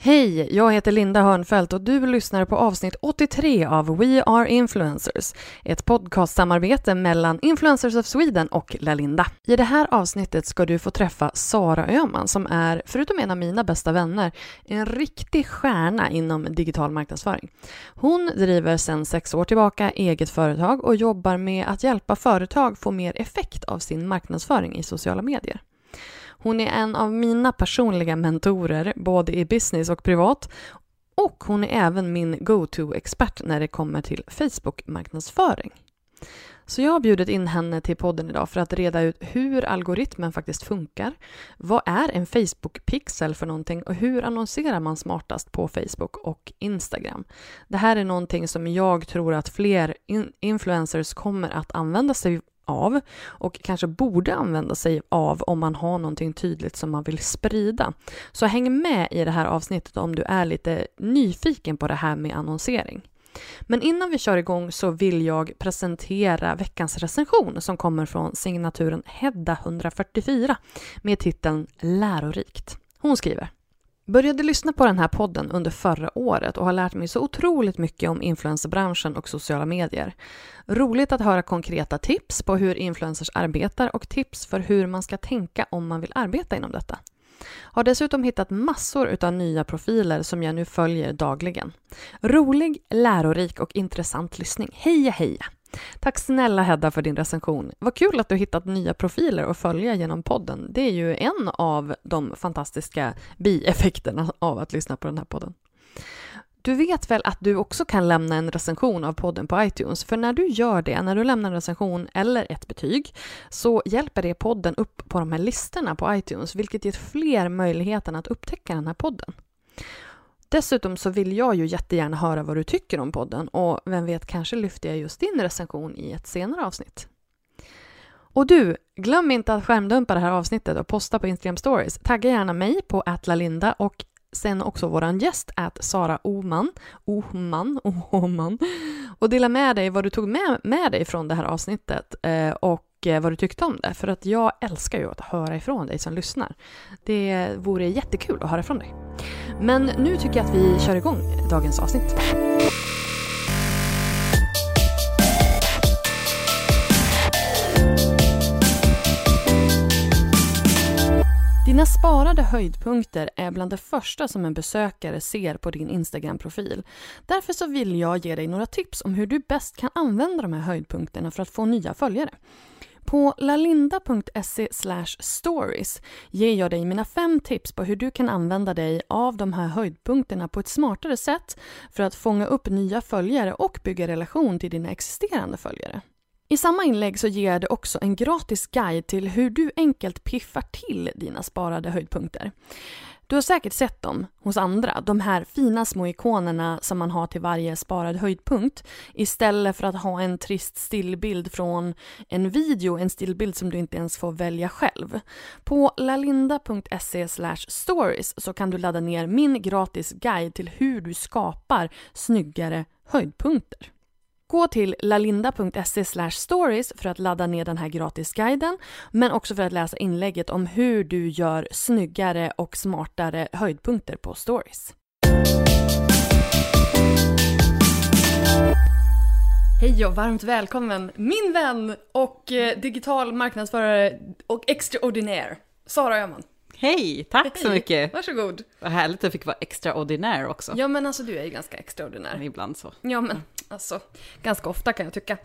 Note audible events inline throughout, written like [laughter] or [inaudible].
Hej, jag heter Linda Hörnfeldt och du lyssnar på avsnitt 83 av We Are Influencers, ett podcastsamarbete mellan Influencers of Sweden och Lalinda. I det här avsnittet ska du få träffa Sara Öhman som är, förutom en av mina bästa vänner, en riktig stjärna inom digital marknadsföring. Hon driver sedan sex år tillbaka eget företag och jobbar med att hjälpa företag få mer effekt av sin marknadsföring i sociala medier. Hon är en av mina personliga mentorer, både i business och privat. Och hon är även min go-to-expert när det kommer till Facebook-marknadsföring. Så jag har bjudit in henne till podden idag för att reda ut hur algoritmen faktiskt funkar. Vad är en Facebook-pixel för någonting och hur annonserar man smartast på Facebook och Instagram? Det här är någonting som jag tror att fler influencers kommer att använda sig av och kanske borde använda sig av om man har någonting tydligt som man vill sprida. Så häng med i det här avsnittet om du är lite nyfiken på det här med annonsering. Men innan vi kör igång så vill jag presentera veckans recension som kommer från signaturen Hedda 144 med titeln Lärorikt. Hon skriver Började lyssna på den här podden under förra året och har lärt mig så otroligt mycket om influencerbranschen och sociala medier. Roligt att höra konkreta tips på hur influencers arbetar och tips för hur man ska tänka om man vill arbeta inom detta. Har dessutom hittat massor av nya profiler som jag nu följer dagligen. Rolig, lärorik och intressant lyssning. Heja heja! Tack snälla Hedda för din recension. Vad kul att du hittat nya profiler att följa genom podden. Det är ju en av de fantastiska bieffekterna av att lyssna på den här podden. Du vet väl att du också kan lämna en recension av podden på iTunes? För när du gör det, när du lämnar en recension eller ett betyg, så hjälper det podden upp på de här listorna på iTunes, vilket ger fler möjligheten att upptäcka den här podden. Dessutom så vill jag ju jättegärna höra vad du tycker om podden och vem vet, kanske lyfter jag just din recension i ett senare avsnitt. Och du, glöm inte att skärmdumpa det här avsnittet och posta på Instagram stories. Tagga gärna mig på atlalinda och sen också våran gäst att Sara Oman, Oman, [laughs] Oman och dela med dig vad du tog med, med dig från det här avsnittet eh, och eh, vad du tyckte om det. För att jag älskar ju att höra ifrån dig som lyssnar. Det vore jättekul att höra från dig. Men nu tycker jag att vi kör igång dagens avsnitt. Dina sparade höjdpunkter är bland det första som en besökare ser på din Instagram-profil. Därför så vill jag ge dig några tips om hur du bäst kan använda de här höjdpunkterna för att få nya följare. På lalinda.se stories ger jag dig mina fem tips på hur du kan använda dig av de här höjdpunkterna på ett smartare sätt för att fånga upp nya följare och bygga relation till dina existerande följare. I samma inlägg så ger jag dig också en gratis guide till hur du enkelt piffar till dina sparade höjdpunkter. Du har säkert sett dem hos andra, de här fina små ikonerna som man har till varje sparad höjdpunkt istället för att ha en trist stillbild från en video, en stillbild som du inte ens får välja själv. På lalinda.se stories så kan du ladda ner min gratis guide till hur du skapar snyggare höjdpunkter. Gå till lalinda.se stories för att ladda ner den här gratisguiden men också för att läsa inlägget om hur du gör snyggare och smartare höjdpunkter på stories. Hej och varmt välkommen min vän och eh, digital marknadsförare och extraordinär Sara Öhman. Hej, tack så Hej. mycket. Varsågod. Vad härligt att jag fick vara extraordinär också. Ja men alltså du är ju ganska extraordinär. Ibland så. Ja men alltså, ganska ofta kan jag tycka.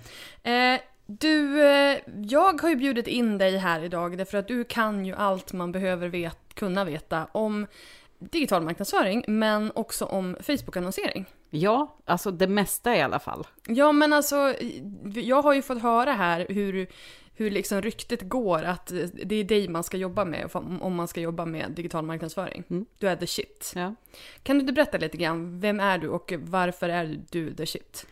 Eh, du, eh, jag har ju bjudit in dig här idag därför att du kan ju allt man behöver vet, kunna veta om digital marknadsföring men också om Facebook-annonsering. Ja, alltså det mesta i alla fall. Ja men alltså, jag har ju fått höra här hur, hur liksom ryktet går att det är dig man ska jobba med om om man ska jobba med digital marknadsföring. Mm. Du är the shit. Ja. Kan du inte berätta lite grann, vem är du och varför är du the shit?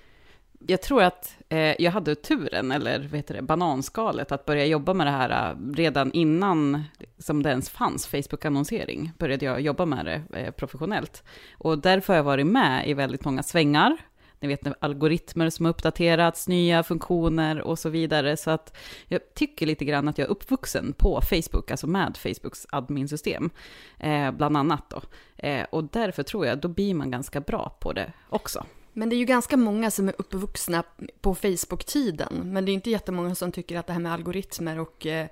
Jag tror att eh, jag hade turen, eller vad heter det, bananskalet, att börja jobba med det här eh, redan innan som det ens fanns Facebook-annonsering. Började jag jobba med det eh, professionellt. Och därför har jag varit med i väldigt många svängar. Ni vet algoritmer som har uppdaterats, nya funktioner och så vidare. Så att jag tycker lite grann att jag är uppvuxen på Facebook, alltså med Facebooks adminsystem, eh, bland annat då. Eh, och därför tror jag, då blir man ganska bra på det också. Men det är ju ganska många som är uppvuxna på Facebook-tiden. Men det är inte jättemånga som tycker att det här med algoritmer och eh,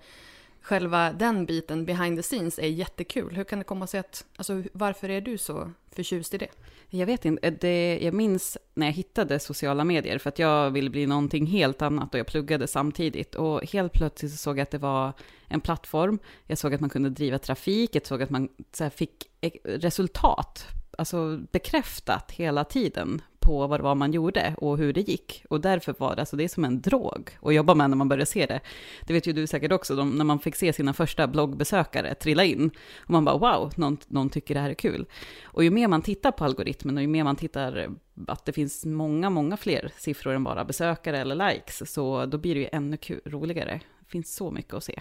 själva den biten behind the scenes är jättekul. Hur kan det komma sig att, alltså varför är du så förtjust i det? Jag vet inte, eh, det, jag minns när jag hittade sociala medier, för att jag ville bli någonting helt annat och jag pluggade samtidigt. Och helt plötsligt så såg jag att det var en plattform, jag såg att man kunde driva trafik, jag såg att man så här, fick eh, resultat, alltså bekräftat hela tiden på vad det var man gjorde och hur det gick. Och därför var det, alltså det är som en drog att jobba med när man börjar se det. Det vet ju du säkert också, de, när man fick se sina första bloggbesökare trilla in. Och man bara wow, någon, någon tycker det här är kul. Och ju mer man tittar på algoritmen och ju mer man tittar att det finns många, många fler siffror än bara besökare eller likes, så då blir det ju ännu kul, roligare. Det finns så mycket att se.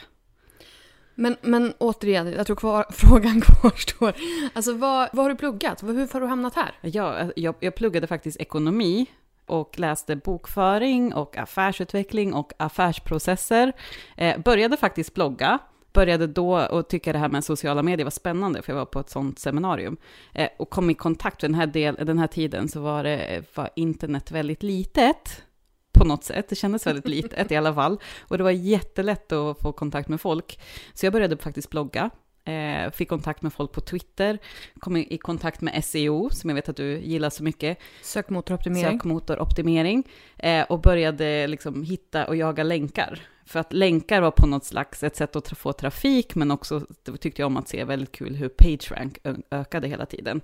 Men, men återigen, jag tror kvar, [laughs] frågan kvarstår. Alltså vad, vad har du pluggat? Hur har du hamnat här? Ja, jag, jag pluggade faktiskt ekonomi och läste bokföring och affärsutveckling och affärsprocesser. Eh, började faktiskt blogga, började då och tycka det här med sociala medier var spännande, för jag var på ett sånt seminarium. Eh, och kom i kontakt, den här, del, den här tiden så var, det, var internet väldigt litet på något sätt. Det kändes väldigt litet i alla fall. Och det var jättelätt att få kontakt med folk. Så jag började faktiskt blogga. Eh, fick kontakt med folk på Twitter, kom i, kontakt med SEO, som jag vet att du gillar så mycket. Sökmotoroptimering. Sökmotoroptimering. Eh, och började liksom hitta och jaga länkar. För att länkar var på något slags ett sätt att få trafik, men också det tyckte jag om att se väldigt kul hur PageRank ökade hela tiden.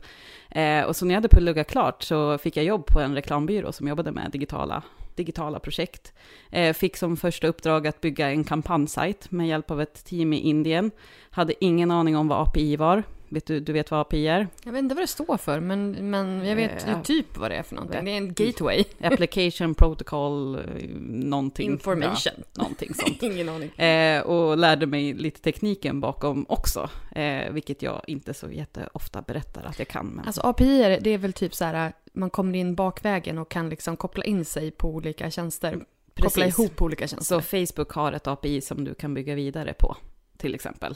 Eh, och så när jag hade pluggat klart så fick jag jobb på en reklambyrå som jobbade med digitala, digitala projekt. Eh, fick som första uppdrag att bygga en kampanjsajt med hjälp av ett team i Indien. Hade ingen aning om vad API var. Vet du, du vet vad API är? Jag vet inte vad det står för, men, men jag vet ju Eh, typ vad det är för någonting. Det är en gateway. [laughs] Application Protocol, eh, någonting. Information. Ja, någonting [laughs] sånt. Ingen aning. Eh, och lärde mig lite tekniken bakom också, eh, vilket jag inte så jätteofta berättar att jag kan. Men... Alltså API, är, det är väl typ så här, man kommer in bakvägen och kan liksom koppla in sig på olika tjänster. Koppla Precis. ihop olika tjänster. Så Facebook har ett API som du kan bygga vidare på, till exempel.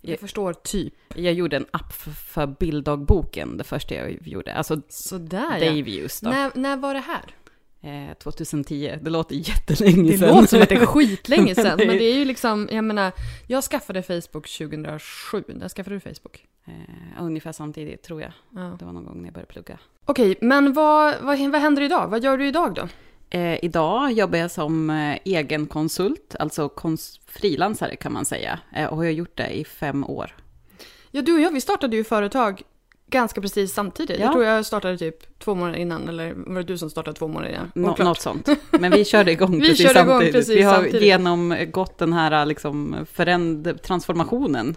Jag förstår typ. Jag gjorde en app f- för bilddagboken, det första jag gjorde. Alltså Sådär ja. Dave-use då. När, när var det här? Eh, 2010, det låter jättelänge Det sedan. låter som att det är [laughs] skitlänge sedan, Men det är- men det är ju liksom, jag menar, jag skaffade Facebook 2007. När skaffade du Facebook? eh, ungefär samtidigt, tror jag. Ja. Det var någon gång när jag började plugga. Okej, men vad, vad, vad händer idag? Vad gör du idag då? Eh, idag jobbar jag som eh, egen konsult, alltså kons- frilansare kan man säga. Eh, och har gjort det i fem år. Ja, du och jag, vi startade ju företag ganska precis samtidigt. Ja. Jag tror jag startade typ två månader innan, eller var det du som startade två månader innan? Nå- något sånt. Men vi körde igång [laughs] Vi precis körde igång samtidigt. precis vi har samtidigt. genomgått den här liksom, föränd- transformationen.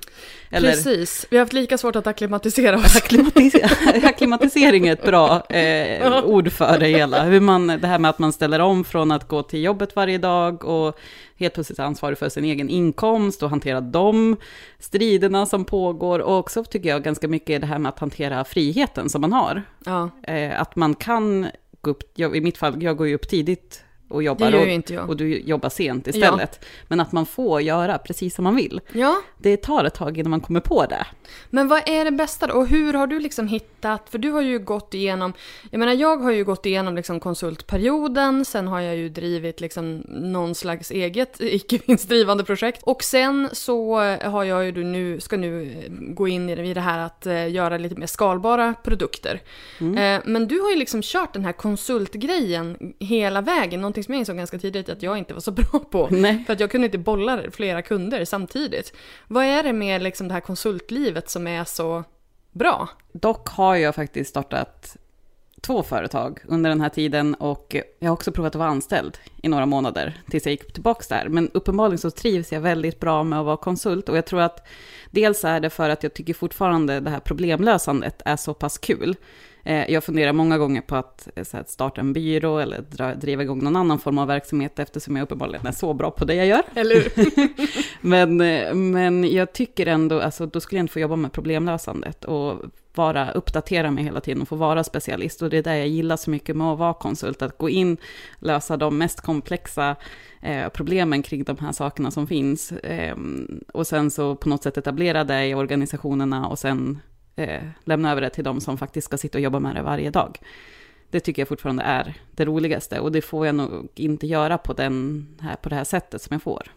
Eller Precis, vi har haft lika svårt att acklimatisera oss. [laughs] Akklimatisering är ett bra eh, ord för det hela. Hur man, det här med att man ställer om från att gå till jobbet varje dag och helt plötsligt ansvarig för sin egen inkomst och hantera de striderna som pågår. Och också tycker jag ganska mycket det här med att hantera friheten som man har. Ja, Eh, att man kan gå upp, jag, i mitt fall, jag går ju upp tidigt och jobbar. Det gör ju inte jag. och du jobbar sent istället. Men att man får göra precis som man vill. Ja, Det tar ett tag innan man kommer på det. men vad är det bästa då? Och hur har du liksom hittat, för du har ju gått igenom, jag menar jag har ju gått igenom liksom konsultperioden, sen har jag ju drivit liksom någon slags eget [laughs] icke vinstdrivande projekt. Och sen så har jag ju nu, ska nu eh, gå in i det, här att eh, göra lite mer skalbara produkter. Eh, Men du har ju liksom kört den här konsultgrejen hela vägen, någonting som jag insåg ganska tidigt att jag inte var så [laughs] bra på. Nej. För att jag kunde inte bolla flera kunder samtidigt. Vad är det med liksom det här konsultlivet som är så bra? Dock har jag faktiskt startat två företag under den här tiden och jag har också provat att vara anställd i några månader tills jag gick tillbaka där. Men uppenbarligen så trivs jag väldigt bra med att vara konsult och jag tror att dels är det för att jag tycker fortfarande det här problemlösandet är så pass kul. Eh, Jag funderar många gånger på att, eh, här, starta en byrå eller dra, driva igång någon annan form av verksamhet eftersom jag uppenbarligen är så bra på det jag gör. Eller? [laughs] Men, eh, men jag tycker ändå, alltså då skulle jag inte få jobba med problemlösandet och vara, uppdatera mig hela tiden och få vara specialist. Och det är det jag gillar så mycket med att vara konsult, att gå in, lösa de mest komplexa eh, problemen kring de här sakerna som finns. Eh, och sen så på något sätt etablera det i organisationerna och sen eh, lämna över det till de som faktiskt ska sitta och jobba med det varje dag. Det tycker jag fortfarande är det roligaste och det får jag nog inte göra på, den här, på det här sättet som jag får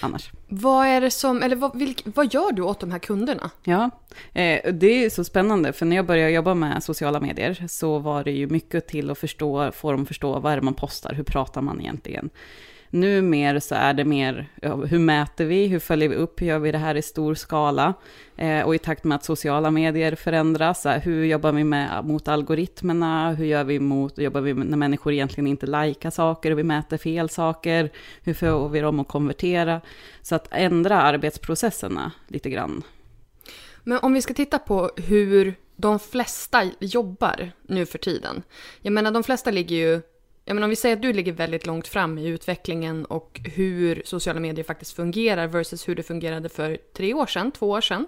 annars. vad är det som, eller vad, vilk, vad gör du åt de här kunderna? Ja, eh, det är så spännande, för när jag började jobba med sociala medier så var det ju mycket till att förstå, få dem att förstå vad är det man postar, hur pratar man egentligen? Nu mer så är det mer, hur mäter vi, hur följer vi upp, hur gör vi det här i stor skala? Eh, och i takt med att sociala medier förändras, så här, hur jobbar vi med, mot algoritmerna, hur gör vi mot, jobbar vi när människor egentligen inte likar saker och vi mäter fel saker, hur får vi dem att konvertera? Så att ändra arbetsprocesserna lite grann Men om vi ska titta på hur de flesta jobbar nu för tiden. Jag menar de flesta ligger ju, jag menar om vi säger att du ligger väldigt långt fram i utvecklingen och hur sociala medier faktiskt fungerar versus hur det fungerade för tre år sedan, två år sedan.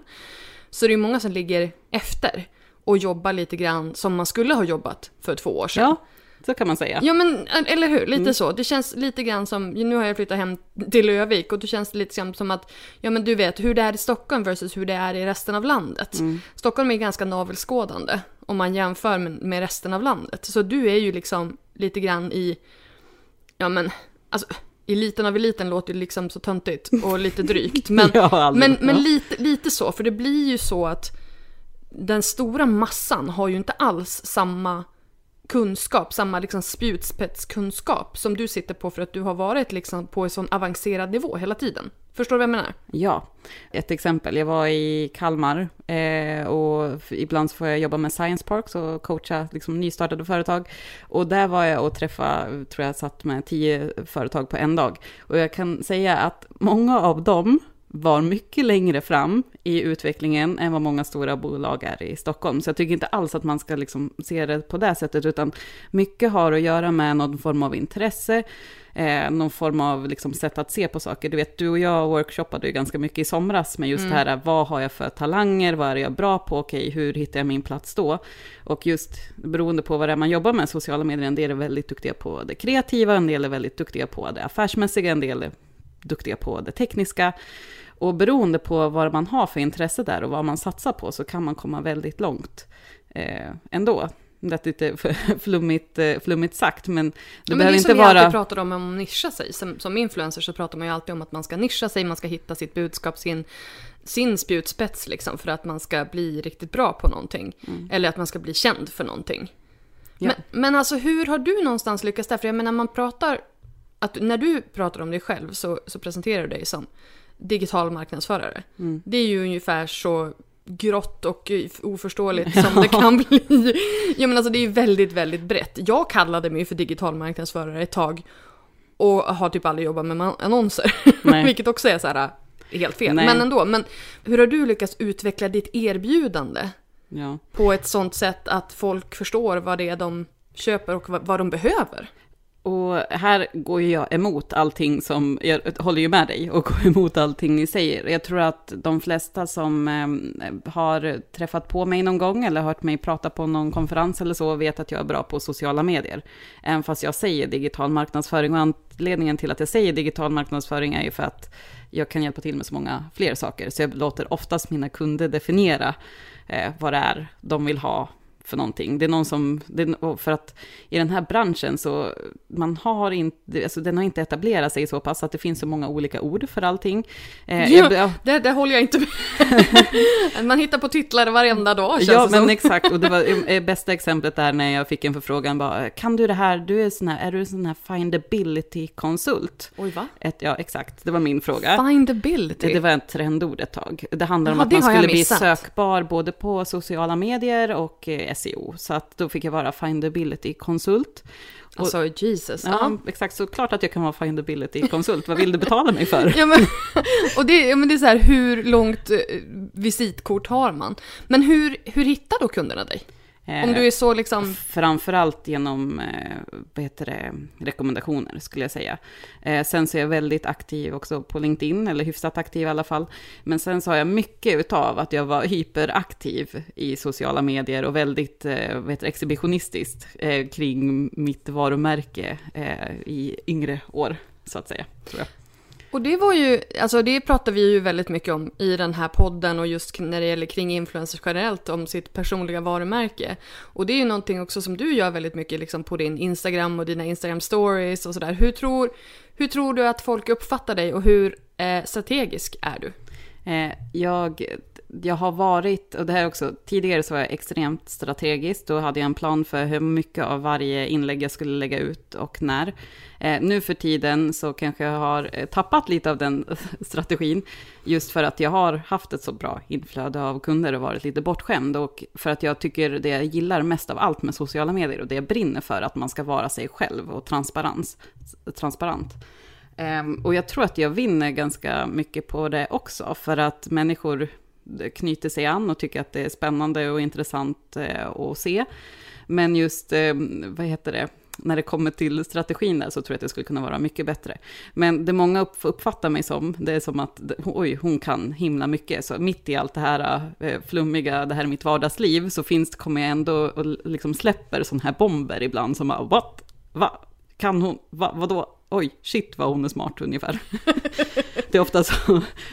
Så det är många som ligger efter och jobbar lite grann som man skulle ha jobbat för två år sedan. Ja, så kan man säga. Ja men eller hur, lite så. Det känns lite grann som, nu har jag flyttat hem till Lövik och då känns det lite som att, ja men du vet hur det är i Stockholm versus hur det är i resten av landet. Stockholm är ganska navelskådande om man jämför med, med resten av landet. Så du är ju liksom lite grann i, ja men, alltså eliten av eliten låter ju liksom så töntigt och lite drygt. [laughs] Men, Ja, men, men lite, lite så, för det blir ju så att den stora massan har ju inte alls samma kunskap, samma liksom spjutspetskunskap som du sitter på för att du har varit liksom på en sån avancerad nivå hela tiden. Förstår du vad jag menar? Ja, ett exempel. Jag var i Kalmar eh, och ibland så får jag jobba med Science Parks och coacha liksom, nystartade företag. Och där var jag och träffade, tror jag satt med tio företag på en dag. Och jag kan säga att många av dem var mycket längre fram i utvecklingen än vad många stora bolag är i Stockholm. Så jag tycker inte alls att man ska liksom se det på det sättet, utan mycket har att göra med någon form av intresse, eh, någon form av liksom sätt att se på saker. Du vet, du och jag workshoppade ju ganska mycket i somras med just det här, vad har jag för talanger, vad är jag bra på, okej, hur hittar jag min plats då? Och just beroende på vad det är man jobbar med, sociala medier, en del är väldigt duktiga på det kreativa, en del är väldigt duktiga på det affärsmässiga, en del är duktiga på det tekniska. Och beroende på vad man har för intresse där och vad man satsar på så kan man komma väldigt långt eh, ändå. Det är lite [laughs] flummigt, eh, flummigt sagt, men det Ja, men behöver det är inte som vi alltid vara... pratar om, om att nischa sig. Som, som influencer så pratar man ju alltid om att man ska nischa sig, man ska hitta sitt budskap, sin, sin spjutspets liksom, för att man ska bli riktigt bra på någonting. Eller att man ska bli känd för någonting. Mm. Ja. Men, men alltså hur har du någonstans lyckats där? För jag menar man pratar, att när du pratar om dig själv så, så presenterar du dig som digital marknadsförare. Mm. Det är ju ungefär så grått och eh, oförståeligt [laughs] som det kan bli. Ja men alltså det är ju väldigt, väldigt brett. Jag kallade mig för digital marknadsförare ett tag och har typ aldrig jobbat med annonser. [laughs] Vilket också är så här äh, helt fel. Nej. Men ändå. Men hur har du lyckats utveckla ditt erbjudande Ja. på ett sånt sätt att folk förstår vad det är de köper och vad de behöver? Och här går ju jag emot allting som, jag håller ju med dig och går [laughs] emot allting ni säger. Jag tror att de flesta som eh, har träffat på mig någon gång eller hört mig prata på någon konferens eller så vet att jag är bra på sociala medier. Även fast jag säger digital marknadsföring och anledningen till att jag säger digital marknadsföring är ju för att jag kan hjälpa till med så många fler saker. Så jag låter oftast mina kunder definiera eh, vad det är de vill ha för någonting. Det är någon som, det, för att i den här branschen så, man har inte, alltså den har inte etablerat sig så pass att det finns så många olika ord för allting. Eh, ja, jag, det, det håller jag inte med [laughs] Man hittar på titlar varenda dag känns Ja, men som. exakt, och det var [laughs] eh, bästa exemplet där när jag fick en förfrågan, bara, kan du det här, du är sån här, är du sån här findability-konsult? Oj, va? Ett, ja, exakt, det var min fråga. Findability? Det, det var ett trendord ett tag. Det handlar om Aha, att man skulle bli sökbar både på sociala medier och eh, SEO. Så att då fick jag vara findability-konsult. Alltså Jesus. Ja, ja, exakt. Så klart att jag kan vara findability-konsult. Vad vill du betala mig för? [laughs] ja, men, och det, men det är så här, hur långt eh, visitkort har man? Men hur, hur hittar då kunderna dig? Om du är så liksom... Framförallt genom eh, vad heter det, rekommendationer skulle jag säga. Eh, sen så är jag väldigt aktiv också på LinkedIn, eller hyfsat aktiv i alla fall. Men sen så har jag mycket utav att jag var hyperaktiv i sociala medier och väldigt eh, vad heter det, exhibitionistiskt kring mitt varumärke i yngre år, så att säga. Tror jag. Och det var ju, alltså det pratar vi ju väldigt mycket om i den här podden och just när det gäller kring influencers generellt om sitt personliga varumärke. Och det är ju någonting också som du gör väldigt mycket liksom på din Instagram och dina Instagram stories och sådär. Hur tror, hur tror du att folk uppfattar dig och hur eh, strategisk är du? Eh, jag jag har varit, och det här också, tidigare så var jag extremt strategisk. Då hade jag en plan för hur mycket av varje inlägg jag skulle lägga ut och när. Eh, nu för tiden så kanske jag har eh, tappat lite av den [laughs] strategin, just för att jag har haft ett så bra inflöde av kunder och varit lite bortskämd. Och för att jag tycker det jag gillar mest av allt med sociala medier och det jag brinner för, att man ska vara sig själv och transparens, transparent. Ehm, och jag tror att jag vinner ganska mycket på det också, för att människor knyter sig an och tycker att det är spännande och intressant eh, att se. Men just, ehm, vad heter det, när det kommer till strategin där så tror jag att det skulle kunna vara mycket bättre. Men det många uppfattar mig som, det är som att oj, hon kan himla mycket. Så mitt i allt det här eh, flummiga, det här är mitt vardagsliv, så finns, kommer jag ändå och liksom släpper sådana här bomber ibland som bara, what? Va? Kan hon? Va? Vadå? Oj, shit vad hon är smart ungefär. [laughs] det, är oftast,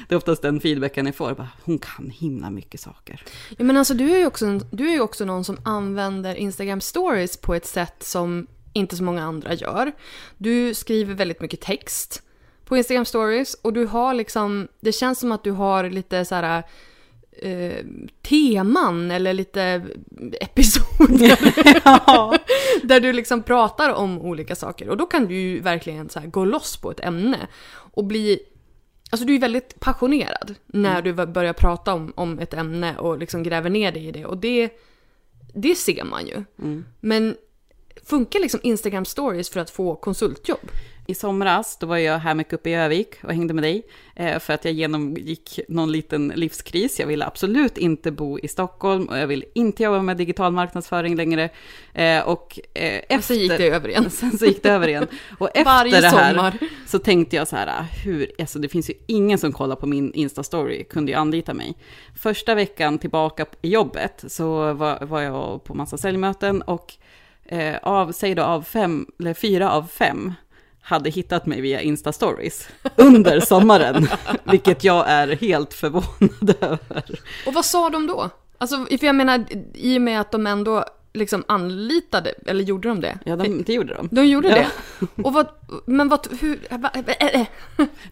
det är oftast den feedbacken jag får, bara, hon kan himla mycket saker. Ja, men alltså, du är ju också, du är ju också någon som använder Instagram stories på ett sätt som inte så många andra gör. Du skriver väldigt mycket text på Instagram stories och du har liksom, det känns som att du har lite så här eh, teman eller lite episoder. [laughs] ja. där du liksom pratar om olika saker. Och då kan du ju verkligen så gå loss på ett ämne. Och bli... Alltså du är väldigt passionerad när mm. du börjar prata om, om ett ämne och liksom gräver ner dig i det. Och det, det ser man ju. Mm. Men funkar liksom Instagram stories för att få konsultjobb? I somras, då var jag här mycket uppe i Övik och hängde med dig, eh, för att jag genomgick någon liten livskris. Jag ville absolut inte bo i Stockholm och jag ville inte jobba med digital marknadsföring längre. Eh, och efter... sen gick det över igen. [laughs] Sen så gick det över igen. Och [laughs] efter Varje det här sommar. så tänkte jag så här, hur, alltså det finns ju ingen som kollar på min Insta-story, kunde ju anlita mig. Första veckan tillbaka i jobbet så var, var jag på massa säljmöten och eh, av, säg då av fem, eller fyra av fem hade hittat mig via Insta-stories under sommaren, [laughs] vilket jag är helt förvånad över. Och vad sa de då? Alltså, för jag menar, i och med att de ändå liksom anlitade, eller gjorde de det? Ja, de, det gjorde de. De gjorde ja. det? Och vad, men vad, hur, va, äh, äh.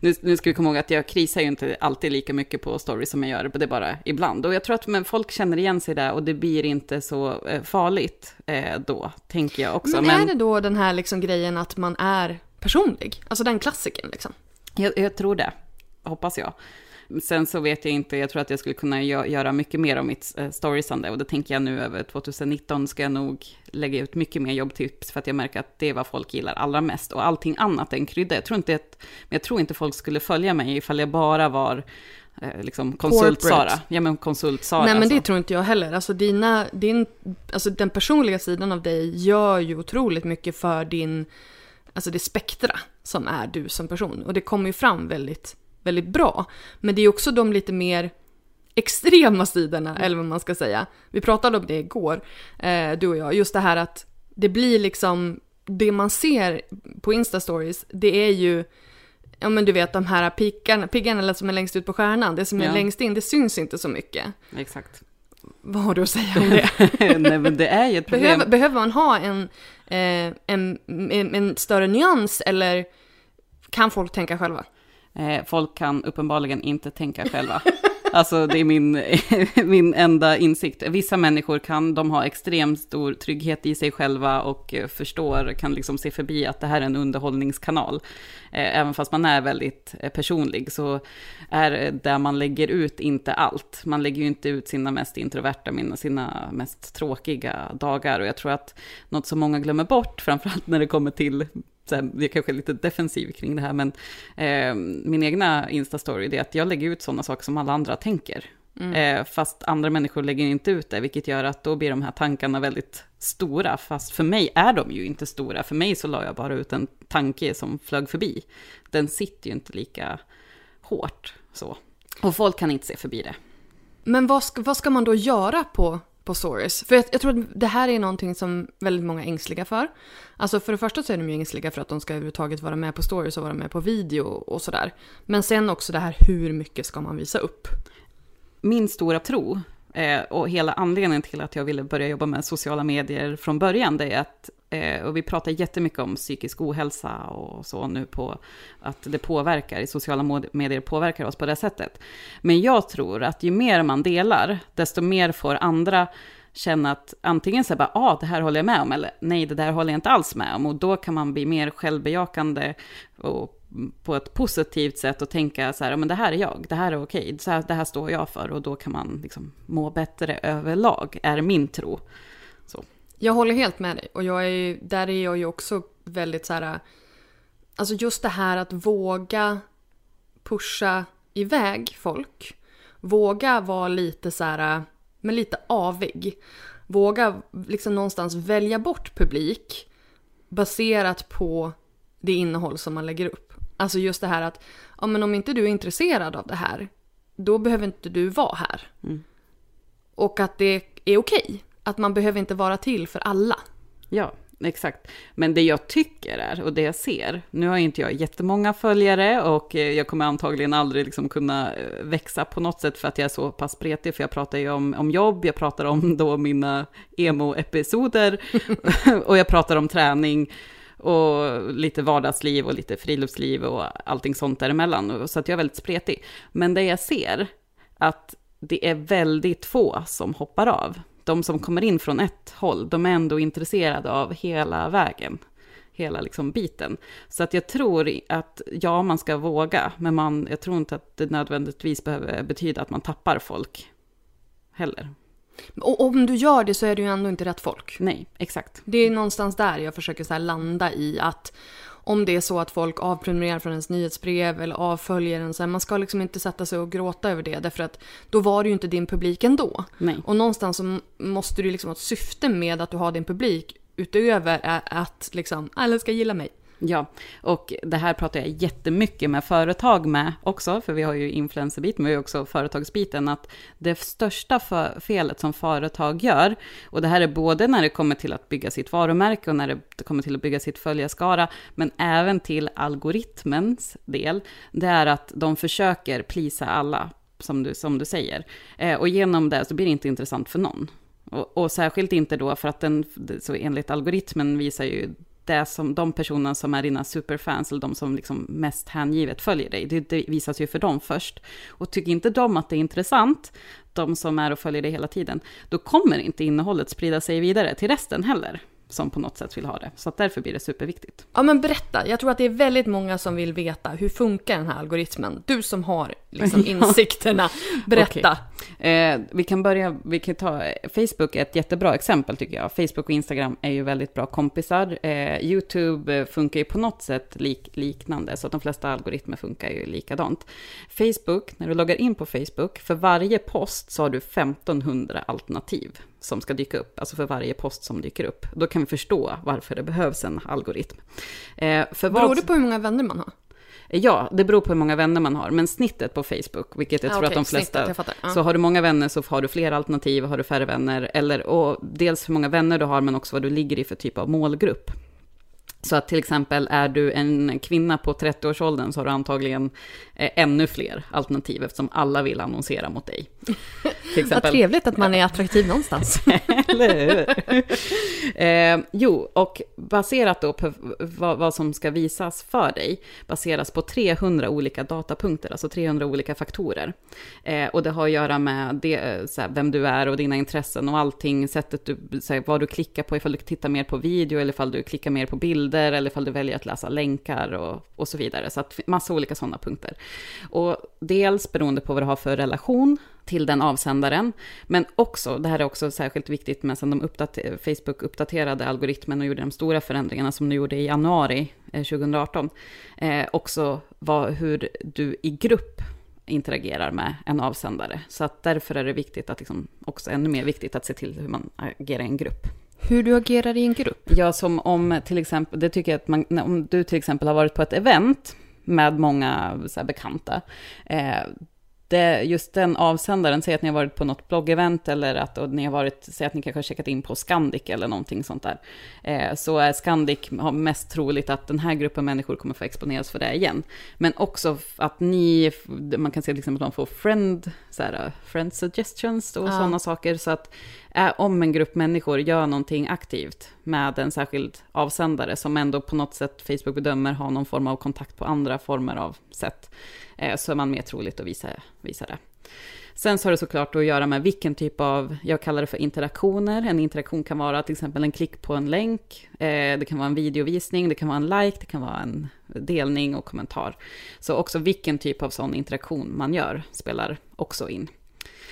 Nu, nu ska vi komma ihåg att jag krisar ju inte alltid lika mycket på stories som jag gör, det är bara ibland. Och jag tror att men folk känner igen sig där och det blir inte så eh, farligt eh, då, tänker jag också. Men, men är det då den här liksom grejen att man är personlig. Alltså den klassiken liksom. Jag, jag tror det, hoppas jag. Sen så vet jag inte, jag tror att jag skulle kunna göra mycket mer av mitt eh, storiesande och det tänker jag nu över 2019 ska jag nog lägga ut mycket mer jobbtips för att jag märker att det är vad folk gillar allra mest och allting annat än krydda. Jag tror inte, att, jag tror inte folk skulle följa mig ifall jag bara var eh, liksom konsult-Sara. Ja men konsult-Sara. Nej men alltså. det tror inte jag heller. Alltså, dina, din, alltså den personliga sidan av dig gör ju otroligt mycket för din alltså det spektra som är du som person. Och det kommer ju fram väldigt, väldigt bra. Men det är också de lite mer extrema sidorna, eller vad man ska säga. Vi pratade om det igår, eh, du och jag, just det här att det blir liksom, det man ser på Insta-stories, det är ju ja men du vet de här piggarna, piggarna som är längst ut på stjärnan, det som är Ja. längst in, det syns inte så mycket. Exakt. Vad har du att säga om [laughs] det? Nej, men det är ju ett problem. Behöver, behöver man ha en, eh, en, en, en större nyans eller kan folk tänka själva? Eh, folk kan uppenbarligen inte tänka själva. [laughs] Alltså det är min, [laughs] min enda insikt. Vissa människor kan, de har extremt stor trygghet i sig själva och eh, förstår, kan liksom se förbi att det här är en underhållningskanal. Eh, även fast man är väldigt eh, personlig så är det där man lägger ut inte allt. Man lägger ju inte ut sina mest introverta, sina mest tråkiga dagar. Och jag tror att något som många glömmer bort, framförallt när det kommer till så här, jag kanske är lite defensiv kring det här, men eh, min egna Insta-story är att jag lägger ut sådana saker som alla andra tänker. Eh, fast andra människor lägger inte ut det, vilket gör att då blir de här tankarna väldigt stora. Fast för mig är de ju inte stora. För mig så la jag bara ut en tanke som flög förbi. Den sitter ju inte lika hårt så. Och folk kan inte se förbi det. Men vad ska, vad ska man då göra på, på stories? För jag, jag tror att det här är någonting som väldigt många är ängsliga för. Alltså för det första så är de ju ängsliga för att de ska överhuvudtaget vara med på stories och vara med på video och sådär. Men sen också det här hur mycket ska man visa upp? min stora tro eh, och hela anledningen till att jag ville börja jobba med sociala medier från början, det är att, eh, och vi pratar jättemycket om psykisk ohälsa och så nu på, att det påverkar, i sociala medier påverkar oss på det sättet. Men jag tror att ju mer man delar, desto mer får andra känna att antingen så bara, ah, det här håller jag med om, eller nej, det där håller jag inte alls med om. Och då kan man bli mer självbejakande och på ett positivt sätt och tänka så här, "Ja, men det här är jag, det här är okej, så här, det här står jag för och då kan man liksom må bättre överlag, är min tro. Jag håller helt med dig och jag är, ju- där är jag ju också väldigt så här. Alltså just det här att våga pusha iväg folk. Våga vara lite så här, men lite avig. Våga liksom någonstans välja bort publik baserat på det innehåll som man lägger upp. Alltså just det här att, ja men om inte du är intresserad av det här, då behöver inte du vara här. Mm. Och att det är okej. Att man behöver inte vara till för alla. Ja, exakt. Men det jag tycker är, och det jag ser, nu har inte jag jättemånga följare och eh, jag kommer antagligen aldrig liksom kunna eh, växa på något sätt för att jag är så pass spretig, för jag pratar ju om, om jobb, jag pratar om då mina emo-episoder [laughs] och jag pratar om träning och lite vardagsliv och lite friluftsliv och allting sånt däremellan. Så att jag är väldigt spretig. Men det jag ser, att det är väldigt få som hoppar av. De som kommer in från ett håll, de är ändå intresserade av hela vägen. Hela liksom biten. Så att jag tror att, ja, man ska våga, men man, jag tror inte att det nödvändigtvis behöver betyda att man tappar folk heller. Och om du gör det så är det ju ändå inte rätt folk. Nej, exakt. Det är någonstans där jag försöker så landa i att om det är så att folk avprenumererar från ens nyhetsbrev eller avföljer en, så här, man ska liksom inte sätta sig och gråta över det därför att då var det ju inte din publik ändå. Nej. Och någonstans så måste du liksom ha ett syfte med att du har din publik utöver att liksom alla ska gilla mig. Ja, och det här pratar jag jättemycket med företag med också, för vi har ju influencerbiten, men vi har också företagsbiten, att det största felet som företag gör, och det här är både när det kommer till att bygga sitt varumärke och när det kommer till att bygga sitt följarskara, men även till algoritmens del, det är att de försöker plisa alla, som du, som du säger. Eh, och genom det så blir det inte intressant för någon. Och, och särskilt inte då för att den, så enligt algoritmen visar ju det som, de personerna som är dina superfans, eller de som liksom mest hängivet följer dig, det, det visas ju för dem först. Och tycker inte de att det är intressant, de som är och följer dig hela tiden, då kommer inte innehållet sprida sig vidare till resten heller, som på något sätt vill ha det. Så därför blir det superviktigt. Ja men berätta, jag tror att det är väldigt många som vill veta hur funkar den här algoritmen? Du som har liksom [laughs] insikterna, berätta. Eh, vi kan börja, vi kan ta, Facebook är ett jättebra exempel tycker jag. Facebook och Instagram är ju väldigt bra kompisar. Eh, YouTube funkar ju på något sätt lik, liknande, så att de flesta algoritmer funkar ju likadant. Facebook, när du loggar in på Facebook, för varje post så har du 1500 alternativ som ska dyka upp, alltså för varje post som dyker upp. Då kan vi förstå varför det behövs en algoritm. Eh, för Beror vad... det på hur många vänner man har? Ja, det beror på hur många vänner man har. Men snittet på Facebook, vilket jag ah, tror okay. att de flesta... Snittet, ah. Så har du många vänner så har du fler alternativ, har du färre vänner. Eller, och dels hur många vänner du har, men också vad du ligger i för typ av målgrupp. Så att till exempel är du en kvinna på 30-årsåldern så har du antagligen eh, ännu fler alternativ eftersom alla vill annonsera mot dig. Vad trevligt att man är attraktiv någonstans. [laughs] Eller hur? eh, jo, och baserat då på vad, vad, som ska visas för dig, baseras på 300 olika datapunkter, alltså 300 olika faktorer. Eh, och det har att göra med det, såhär, vem du är och dina intressen och allting, sättet du, såhär, vad du klickar på, ifall du tittar mer på video eller ifall du klickar mer på bilder eller ifall du väljer att läsa länkar och, och så vidare. Så att massa olika sådana punkter. Och dels beroende på vad du har för relation till den avsändaren. Men också, det här är också särskilt viktigt, men sen de uppdater Facebook uppdaterade algoritmen och gjorde de stora förändringarna som de gjorde i januari eh, 2018. Eh, också vad, hur du i grupp interagerar med en avsändare. Så att därför är det viktigt att liksom, också ännu mer viktigt att se till hur man agerar i en grupp. Hur du agerar i en grupp? Ja, som om till exempel, det tycker jag att man, om du till exempel har varit på ett event med många så här, bekanta, eh, det, just den avsändaren, säg att ni har varit på något bloggevent eller att och ni har varit, säg att ni kanske har checkat in på Scandic eller någonting sånt där, eh, så är Scandic mest troligt att den här gruppen människor kommer få exponeras för det igen. Men också att ni, man kan se exempel att de får friend, så här, friend suggestions och ja. sådana saker, så att eh, om en grupp människor gör någonting aktivt med en särskild avsändare som ändå på något sätt Facebook bedömer har någon form av kontakt på andra former av sätt, Eh, Eh, så är man mer troligt att visa, visa det. Sen så har det såklart att göra med vilken typ av, jag kallar det för interaktioner. En interaktion kan vara till exempel en klick på en länk, eh, det kan vara en videovisning, det kan vara en like, det kan vara en delning och kommentar. Så också vilken typ av sån interaktion man gör spelar också in.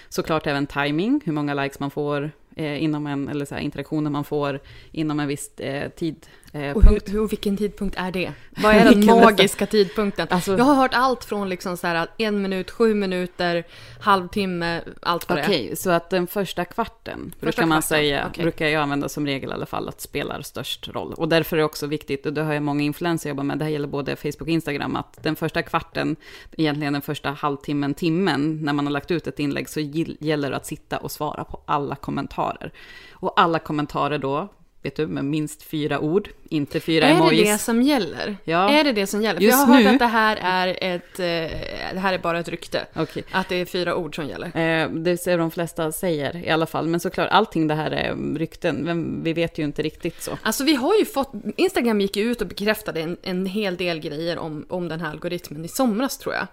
Såklart även timing, hur många likes man får eh, inom en, eller så här, interaktioner man får inom en viss tid. Eh, och hur, hur, vilken tidpunkt är det? [laughs] Vad är den magiska tidpunkten? Alltså, jag har hört allt från liksom så här en minut, sju minuter, halvtimme, allt vad okay, det. Okej, så att den första kvarten första brukar man kvarten, säga, okay. brukar jag använda som regel i alla fall, att spelar störst roll. Och därför är det också viktigt, och det har jag många influenser jobbar med, det här gäller både Facebook och Instagram, att den första kvarten, egentligen den första halvtimmen, timmen, när man har lagt ut ett inlägg, så gäller det att sitta och svara på alla kommentarer. Och alla kommentarer då vet du, med minst fyra ord, inte fyra är emojis. Är det det som gäller? Ja. Är det det som gäller? För jag har hört att det här är ett, eh, det här är bara ett rykte. Okay. Att det är fyra ord som gäller. Eh, det ser de flesta säger i alla fall. Men såklart, allting det här är rykten. Men vi vet ju inte riktigt så. Alltså vi har ju fått, Instagram gick ju ut och bekräftade en, en hel del grejer om, om den här algoritmen i somras tror jag.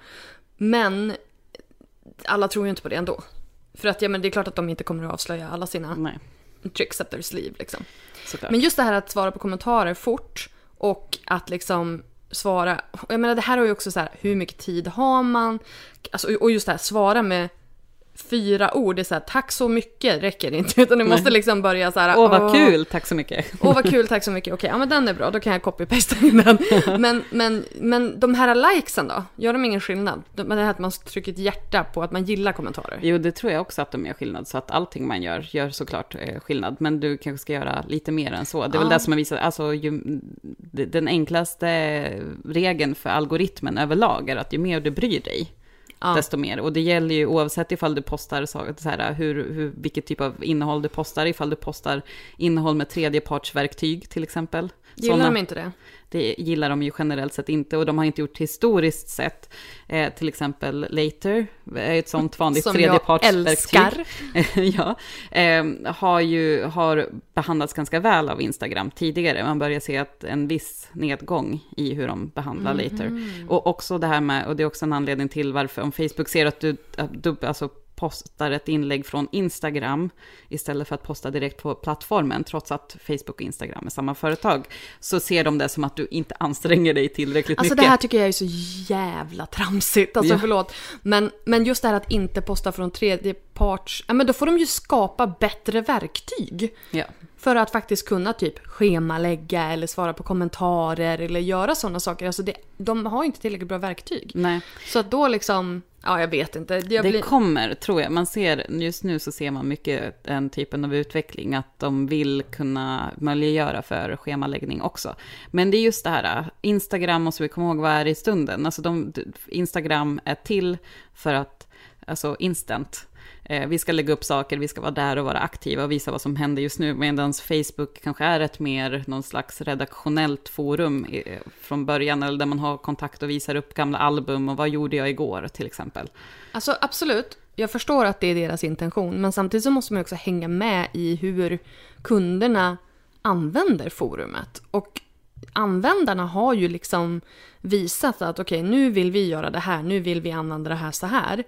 Men alla tror ju inte på det ändå. För att ja, men det är klart att de inte kommer att avslöja alla sina Nej. tricks up their sleeve liksom. Såklart. Men just det här att svara på kommentarer fort och att liksom svara. Jag menar det här har ju också så här, hur mycket tid har man? Alltså, och just det här, svara med fyra ord, det är så här, tack så mycket räcker inte, [laughs] utan du Nej. måste liksom börja så här, åh vad kul, tack så mycket. Åh vad kul, [laughs] tack så mycket, okej, ja men den är bra, då kan jag copy-pasta [laughs] in den. Men, men, men de här likesen då, gör de ingen skillnad? Men det här att man trycker ett hjärta på att man gillar kommentarer. Jo, det tror jag också att de gör skillnad, så att allting man gör, gör såklart eh, skillnad, men du kanske ska göra lite mer än så. Det är ja. väl det som har visat, alltså ju, den enklaste regeln för algoritmen överlag är att ju mer du bryr dig, ja. desto mer. Och det gäller ju oavsett ifall du postar så, här, hur, hur, vilket typ av innehåll du postar, ifall du postar innehåll med tredjepartsverktyg till exempel. Gillar Såna, de inte det? Det gillar de ju generellt sett inte och de har inte gjort historiskt sett. Eh, till exempel Later är ett sånt vanligt Som tredjepartsverktyg. Som jag älskar. [laughs] ja, eh, har ju har behandlats ganska väl av Instagram tidigare. Man börjar se att en viss nedgång i hur de behandlar mm -hmm. Later. Och också det här med, och det är också en anledning till varför om Facebook ser att du, att du alltså postar ett inlägg från Instagram istället för att posta direkt på plattformen, trots att Facebook och Instagram är samma företag, så ser de det som att du inte anstränger dig tillräckligt Alltså mycket. det här tycker jag är så jävla tramsigt, alltså Ja. förlåt. Men, men just det här att inte posta från tredje parts, ja men då får de ju skapa bättre verktyg. Ja. För att faktiskt kunna typ schemalägga eller svara på kommentarer eller göra sådana saker. Alltså det, de har inte tillräckligt bra verktyg. Nej. Så att då liksom, ja jag vet inte. Jag Det blir... kommer, tror jag. Man ser, just nu så ser man mycket den typen av utveckling, att de vill kunna möjliggöra för schemaläggning också. Men det är just det här, Instagram måste vi komma ihåg vad är i stunden. Alltså de, Instagram är till för att, alltså instant. Eh, Vi ska lägga upp saker, vi ska vara där och vara aktiva och visa vad som händer just nu. Medan Facebook kanske är ett mer någon slags redaktionellt forum eh, från början, eller där man har kontakt och visar upp gamla album och vad gjorde jag igår till exempel. Alltså absolut, jag förstår att det är deras intention. Men samtidigt så måste man också hänga med i hur kunderna använder forumet. Och användarna har ju liksom visat att okej, nu vill vi göra det här, nu vill vi använda det här så här.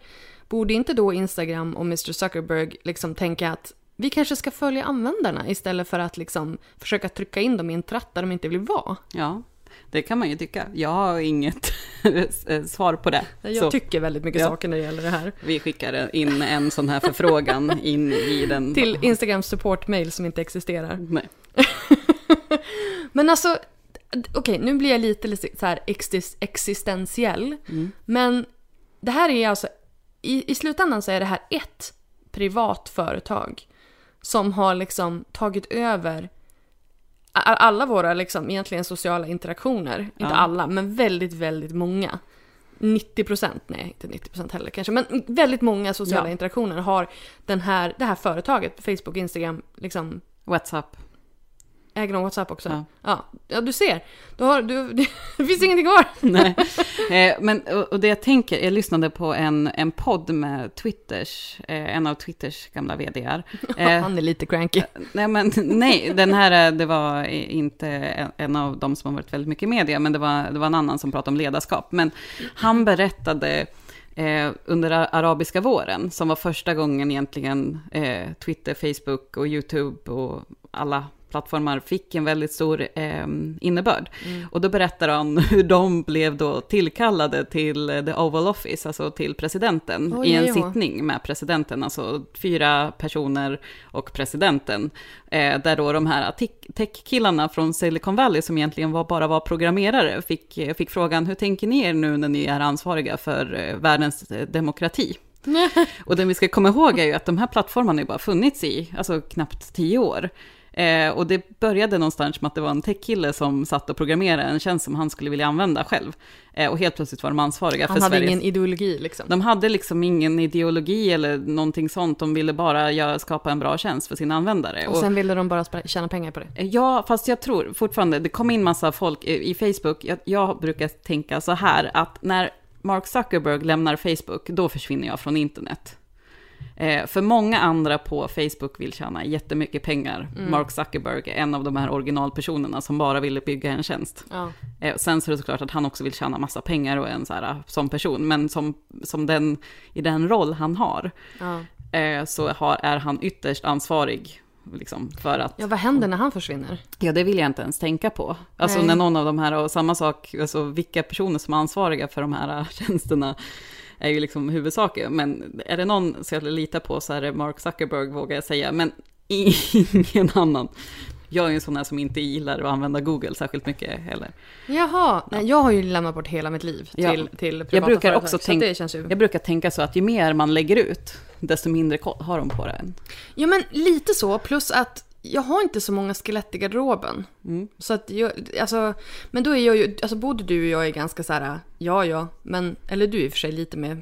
Borde inte då Instagram och Mr Zuckerberg liksom tänka att vi kanske ska följa användarna istället för att liksom försöka trycka in dem i en tratt där de inte vill vara? Ja, det kan man ju tycka. Jag har inget [laughs] svar på det. Jag Så tycker väldigt mycket Ja. saker när det gäller det här. vi skickar in en sån här förfrågan in i den. Till Instagrams supportmail som inte existerar. Nej. [laughs] Men alltså, okej, nu blir jag lite, lite så här exis- existentiell. Men det här är alltså, i, i slutändan så är det här ett privat företag som har liksom tagit över alla våra liksom egentligen sociala interaktioner. Inte Ja. alla, men väldigt, väldigt många. 90 procent, nej inte 90 procent heller kanske, men väldigt många sociala Ja. interaktioner har den här, det här företaget, Facebook, Instagram, liksom WhatsApp. Äger de WhatsApp också? Ja. Ja, ja du ser. Du har, du, [laughs] det finns ingenting kvar. [laughs] Nej. Eh, men, och, det jag tänker, jag lyssnade på en, en podd med Twitters, eh, en av Twitters gamla vdar. [laughs] Eh, Han är lite cranky. Nej, men nej, den här, eh, det var inte en- av de som har varit väldigt mycket i media, men det var, det var en annan som pratade om ledarskap. Men han berättade eh, under arabiska våren, som var första gången egentligen eh, Twitter, Facebook och YouTube och alla plattformar fick en väldigt stor eh, innebörd. Och då berättar han [laughs] hur de blev då tillkallade till the Oval Office, alltså till presidenten, Oj, i en oj. sittning med presidenten, alltså fyra personer och presidenten. Eh, där då de här tech- tech-killarna från Silicon Valley, som egentligen var, bara var programmerare, fick, eh, fick frågan, hur tänker ni er nu när ni är ansvariga för eh, världens eh, demokrati? [laughs] Och det vi ska komma ihåg är ju att de här plattformarna ju bara funnits i, alltså knappt tio år. Eh, och det började någonstans med att det var en tech-kille som satt och programmerade en tjänst som han skulle vilja använda själv. Eh, och helt plötsligt var de ansvariga Han för hade Sveriges... ingen ideologi liksom. De hade liksom ingen ideologi eller någonting sånt, de ville bara göra, skapa en bra tjänst för sina användare. Och sen ville de bara tjäna pengar på det. Ja, fast jag tror fortfarande, det kom in massa folk i, i Facebook, jag, jag brukar tänka så här, att när Mark Zuckerberg lämnar Facebook, då försvinner jag från internet. Eh, för många andra på Facebook vill tjäna jättemycket pengar. Mark Zuckerberg är en av de här originalpersonerna som bara ville bygga en tjänst. Ja. Eh, sen så är det såklart att han också vill tjäna massa pengar och är en så här, som person, men som, som den, i den roll han har, Ja. eh, så har, är han ytterst ansvarig liksom, för att ja, vad händer när han försvinner? Ja, det vill jag inte ens tänka på. Alltså Nej. när någon av de här, och samma sak, alltså vilka personer som är ansvariga för de här tjänsterna är ju liksom huvudsaken. Men är det någon som jag litar på så är det Mark Zuckerberg, vågar jag säga. Men ingen annan. Jag är ju en sån här som inte gillar att använda Google särskilt mycket heller. Jaha, nej, jag har ju lämnat bort hela mitt liv Ja. till, till privata Jag brukar företag, också känns ju... jag brukar tänka så att ju mer man lägger ut, desto mindre har de på det. Ja men lite så, plus att jag har inte så många skelett i garderoben. Mm. Så att jag, alltså, men då är jag ju, alltså både du och jag är ganska så här, ja ja, men, eller du är i och för sig lite mer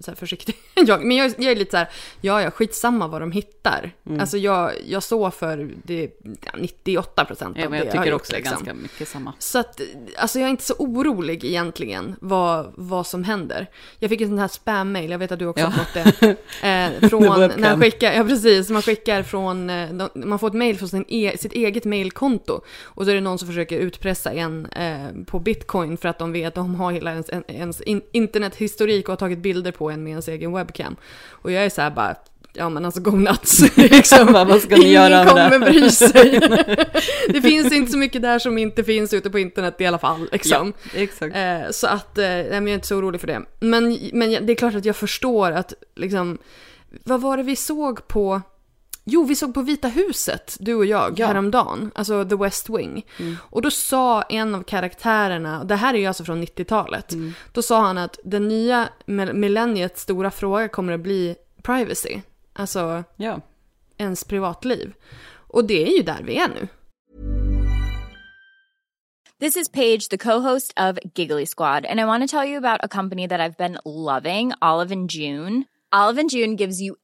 så försiktig [laughs] jag, men jag, jag är lite så här, ja ja, skitsamma vad de hittar. Mm. Alltså jag, jag står för det, ja, 98 procent av Ja, men det jag jag har tycker gjort, också det är liksom. ganska mycket samma. Så att, alltså jag är inte så orolig egentligen vad, vad som händer. Jag fick en sån här spam-mail, jag vet att du också Ja. har fått det. [laughs] Eh, från, när man skickar, ja precis, man skickar från, eh, de, man får ett mail från sin e, sitt eget mailkonto. Och så är det någon som försöker utpressa en eh, på bitcoin för att de vet att de har hela ens, en- ens in, internethistorik och har tagit bilder bilder på en med ens egen webcam. Och jag är så här bara, ja men alltså godnatt. [laughs] liksom. Vad ska ni Ingen göra med kommer bry sig. [laughs] det finns inte så mycket där som inte finns ute på internet i alla fall. Liksom. Exakt. Eh, så att, eh, jag är inte så orolig för det. Men, men det är klart att jag förstår att, liksom, vad var det vi såg på? Jo, vi såg på Vita huset, du och jag, Ja. häromdagen. Alltså The West Wing. Och då sa en av karaktärerna, det här är ju alltså från 90-talet, då sa han att den nya mil- millenniets stora fråga kommer att bli privacy. Alltså Ja. ens privatliv. Och det är ju där vi är nu. This is Paige, the co-host of Giggly Squad, and I want to tell you about a company that I've been loving, Olive and June. Olive and June gives you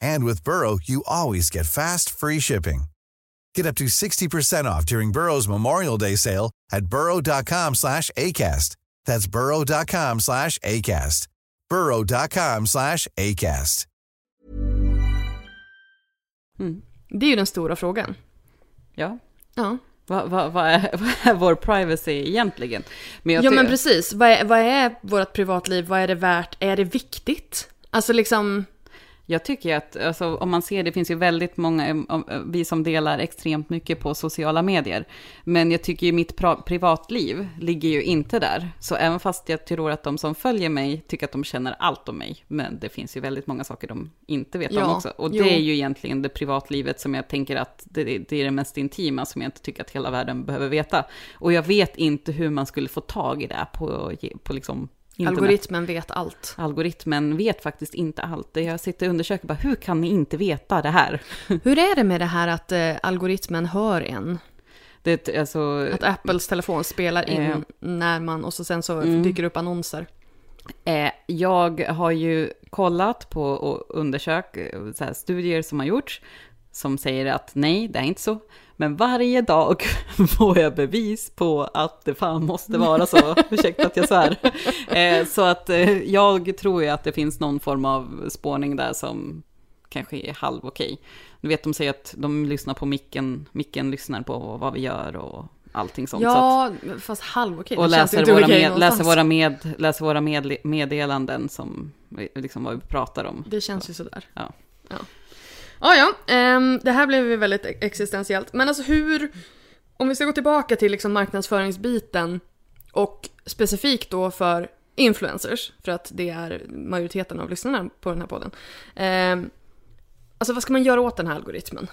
And with Burrow, you always get fast, free shipping. Get up to 60% off during Burrow's Memorial Day sale at burrow.com slash ACAST. That's burrow.com slash ACAST. burrow.com slash ACAST. Det är ju den stora frågan. Ja. Ja, Vad vad- vad är, [laughs] vad är vår privacy egentligen? Men ja men precis. Vad är, vad är vårt privatliv? Vad är det värt? Är det viktigt? Alltså liksom, Jag tycker att, alltså, om man ser, det finns ju väldigt många, om, eh, vi som delar extremt mycket på sociala medier. Men jag tycker ju mitt privatliv ligger ju inte där. Så även fast jag tror att de som följer mig tycker att de känner allt om mig. Men det finns ju väldigt många saker de inte vet Ja, om också. Och jo. det är ju egentligen det privatlivet som jag tänker att det, det är det mest intima som jag inte tycker att hela världen behöver veta. Och jag vet inte hur man skulle få tag i det på, på liksom internet. algoritmen vet allt. Algoritmen vet faktiskt inte allt. Det Jag sitter och undersöker bara, hur kan ni inte veta det här? [laughs] Hur är det med det här att eh, algoritmen hör en? Det, alltså, Att Apples telefon spelar in Eh. när man, och så sen så Mm. dyker upp annonser. eh, jag har ju kollat på och undersökt eh, studier som har gjorts som säger att nej, det är inte så. Men varje dag [laughs] får jag bevis på att det fan måste vara så. [laughs] Ursäkta att jag svär. Eh, så att eh, jag tror ju att det finns någon form av spårning där som kanske är halv okej. Du vet, de säger att de lyssnar på micken, micken lyssnar på vad vi gör och allting sånt. så att, Ja, fast halv okej. och läser våra, med, läser våra, med, läser våra med, meddelanden som liksom vad vi pratar om. Det känns ju sådär. Ja. Ja, ja. ja um, det här blev ju väldigt e- existentiellt. Men alltså hur... Om vi ska gå tillbaka till liksom marknadsföringsbiten och specifikt då för influencers, för att det är majoriteten av lyssnarna på den här podden. Um, alltså vad ska man göra åt den här algoritmen?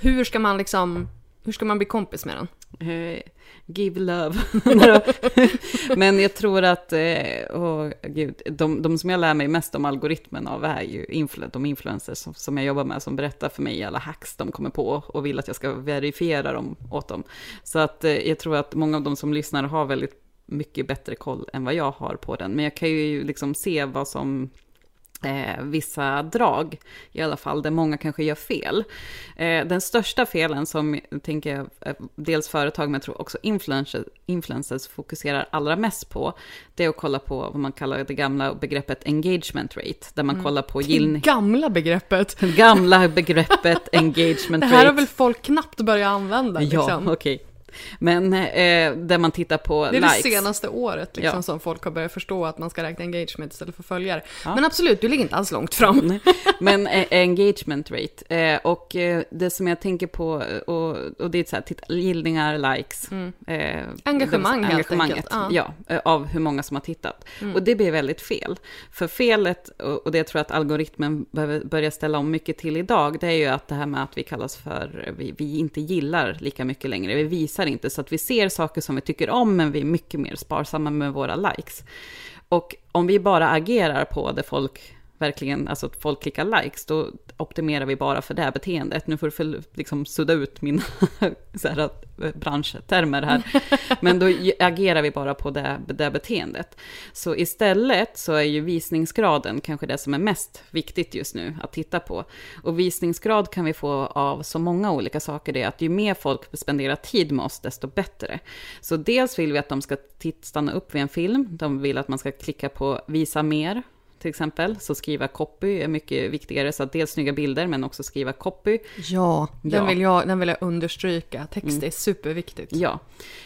Hur ska man liksom... Hur ska man bli kompis med den? Uh, give love. [laughs] Men jag tror att, uh, oh, gud, de, de som jag lär mig mest om algoritmen av är ju influ de influencers som, som jag jobbar med, som berättar för mig alla hacks de kommer på och vill att jag ska verifiera dem åt dem. Så att uh, jag tror att många av de som lyssnar har väldigt mycket bättre koll än vad jag har på den. Men jag kan ju liksom se vad som eh, vissa drag, i alla fall, där många kanske gör fel. Eh, den största felen som, tänker jag, eh, dels företag, men jag tror också influencers, influencers fokuserar allra mest på, det är att kolla på vad man kallar det gamla begreppet engagement rate, där man mm. kollar på gillning. [laughs] Gamla begreppet. Gamla begreppet [laughs] engagement rate. Det här har väl folk knappt börjat använda? Liksom. Ja, okej. Okay. Men eh, där man tittar på likes. Det är likes. det senaste året liksom, ja. som folk har börjat förstå att man ska räkna engagement istället för följare. Ja. Men absolut, du ligger inte alls långt fram. Men eh, engagement rate. Eh, och eh, det som jag tänker på, och, och det är så här, titta, gillningar, likes. Mm. Eh, Engagemang helt engagemanget, enkelt. Ja. eh, av hur många som har tittat. Mm. Och det blir väldigt fel. För felet, och, och det tror jag att algoritmen behöver börja ställa om mycket till idag, det är ju att det här med att vi kallas för, vi, vi inte gillar lika mycket längre. Vi visar visar inte så att vi ser saker som vi tycker om, men vi är mycket mer sparsamma med våra likes. Och om vi bara agerar på det folk verkligen, alltså att folk klickar likes, då optimerar vi bara för det här beteendet. Nu får du för, liksom sudda ut mina [laughs] så här, eh, branschtermer här. [laughs] Men då agerar vi bara på det, det beteendet. Så istället så är ju visningsgraden kanske det som är mest viktigt just nu att titta på. Och visningsgrad kan vi få av så många olika saker. Det är att ju mer folk spenderar tid med oss, desto bättre. Så dels vill vi att de ska stanna upp vid en film. De vill att man ska klicka på visa mer till exempel. Så skriva copy är mycket viktigare. Så att dels snygga bilder men också skriva copy. Ja, den, ja. Vill, jag, den vill jag understryka. Text mm. är superviktigt. Ja.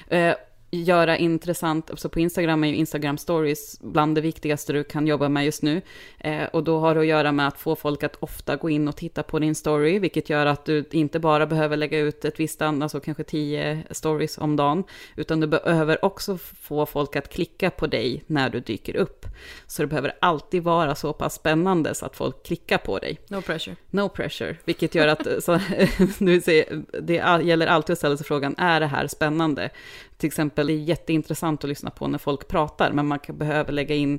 Eh, göra intressant, alltså på Instagram är ju Instagram stories bland det viktigaste du kan jobba med just nu. Eh, och då har det att göra med att få folk att ofta gå in och titta på din story, vilket gör att du inte bara behöver lägga ut ett visst antal, alltså kanske tio stories om dagen, utan du behöver också få folk att klicka på dig när du dyker upp. Så det behöver alltid vara så pass spännande så att folk klickar på dig. No pressure. No pressure, vilket gör att så, [laughs] nu ser, det gäller alltid att ställa sig frågan, är det här spännande? till exempel är jätteintressant att lyssna på när folk pratar, men man behöver lägga in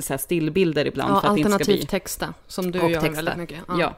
så här stillbilder ibland. Ja, för att det inte ska bli... texta, som du gör väldigt mycket. Ja. ja.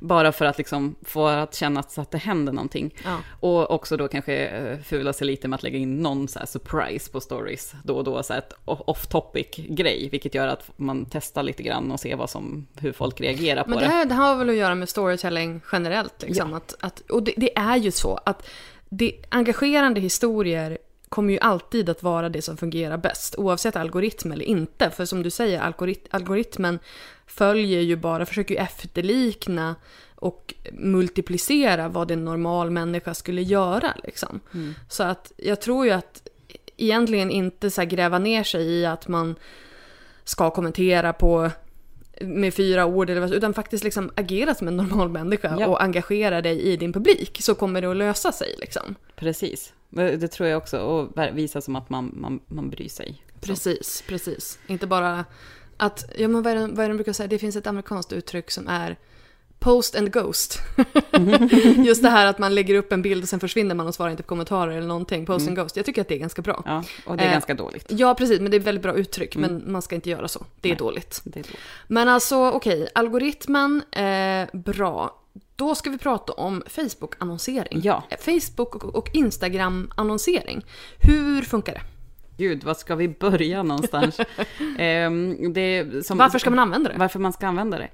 bara för att liksom få att känna att det händer någonting. Ja. Och också då kanske eh, fula sig lite med att lägga in någon så surprise på stories då och då, så ett off topic grej, vilket gör att man testar lite grann och ser vad som, hur folk reagerar på Men det. Här, det har väl att göra med storytelling generellt, liksom. Ja. Att, att, och det, det är ju så att det, engagerande historier kommer ju alltid att vara det som fungerar bäst, oavsett algoritm eller inte. För som du säger, algorit algoritmen följer ju bara, försöker ju efterlikna och multiplicera vad en normal människa skulle göra. Liksom. Mm. Så att jag tror ju att egentligen inte så gräva ner sig i att man ska kommentera på med fyra ord eller vad, utan faktiskt liksom agera som en normal människa ja. och engagera dig i din publik så kommer det att lösa sig liksom. Precis, det tror jag också och visa som att man, man, man bryr sig. Precis, precis. Inte bara att, ja men vad är, det, vad är det de brukar säga, det finns ett amerikanskt uttryck som är Post and Ghost. [laughs] Just det här att man lägger upp en bild och sen försvinner man och svarar inte på kommentarer eller någonting. Post mm. and Ghost. Jag tycker att det är ganska bra. Ja, och det är eh, ganska dåligt. Ja, precis. Men det är ett väldigt bra uttryck. Mm. Men man ska inte göra så. Det är, dåligt. Det är dåligt. Men alltså, okej. Okay, algoritmen, eh, bra. Då ska vi prata om Facebook-annonsering. Ja. Facebook och Instagram-annonsering. Hur funkar det? gud, var ska vi börja någonstans? [laughs] eh, som, varför ska man använda det? Varför man ska använda det.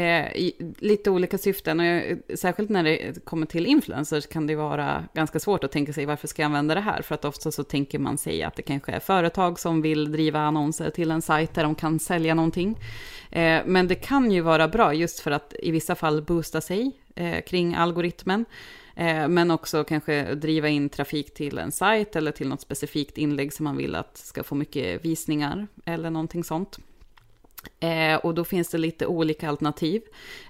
Eh, lite olika syften, och jag, särskilt när det kommer till influencers kan det vara ganska svårt att tänka sig varför ska jag använda det här? För att ofta så tänker man sig att det kanske är företag som vill driva annonser till en sajt där de kan sälja någonting. Eh, men det kan ju vara bra just för att i vissa fall boosta sig eh, kring algoritmen. Eh, men också kanske driva in trafik till en sajt eller till något specifikt inlägg som man vill att ska få mycket visningar eller någonting sånt. Eh, och då finns det lite olika alternativ.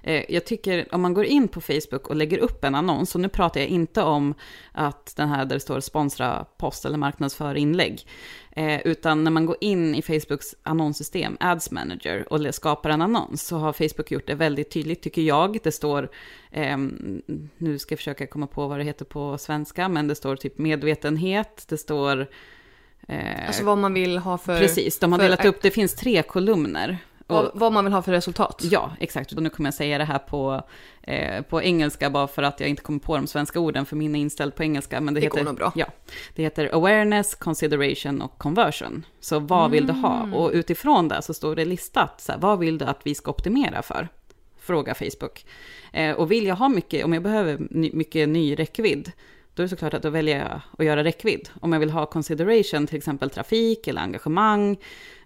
Eh, jag tycker om man går in på Facebook och lägger upp en annons, och nu pratar jag inte om att den här där det står sponsra post eller marknadsför inlägg, eh, utan när man går in i Facebooks annonssystem, Ads Manager, och skapar en annons, så har Facebook gjort det väldigt tydligt, tycker jag. Det står, ehm, nu ska jag försöka komma på vad det heter på svenska, men det står typ medvetenhet, det står Eh, alltså vad man vill ha för... Precis, de har delat upp, det finns tre kolumner. Och, vad man vill ha för resultat. Ja, exakt. Och nu kommer jag säga det här på, eh, på engelska bara för att jag inte kommer på de svenska orden, för min är inställd på engelska. Men det, det heter, går bra. Ja, det heter awareness, consideration och conversion. Så vad mm. vill du ha? Mm. Och utifrån det så står det listat, så här, vad vill du att vi ska optimera för? Fråga Facebook. Eh, och vill jag ha mycket, om jag behöver ny, mycket ny räckvidd, då är det såklart att då väljer jag att göra räckvidd. Om jag vill ha consideration, till exempel trafik eller engagemang,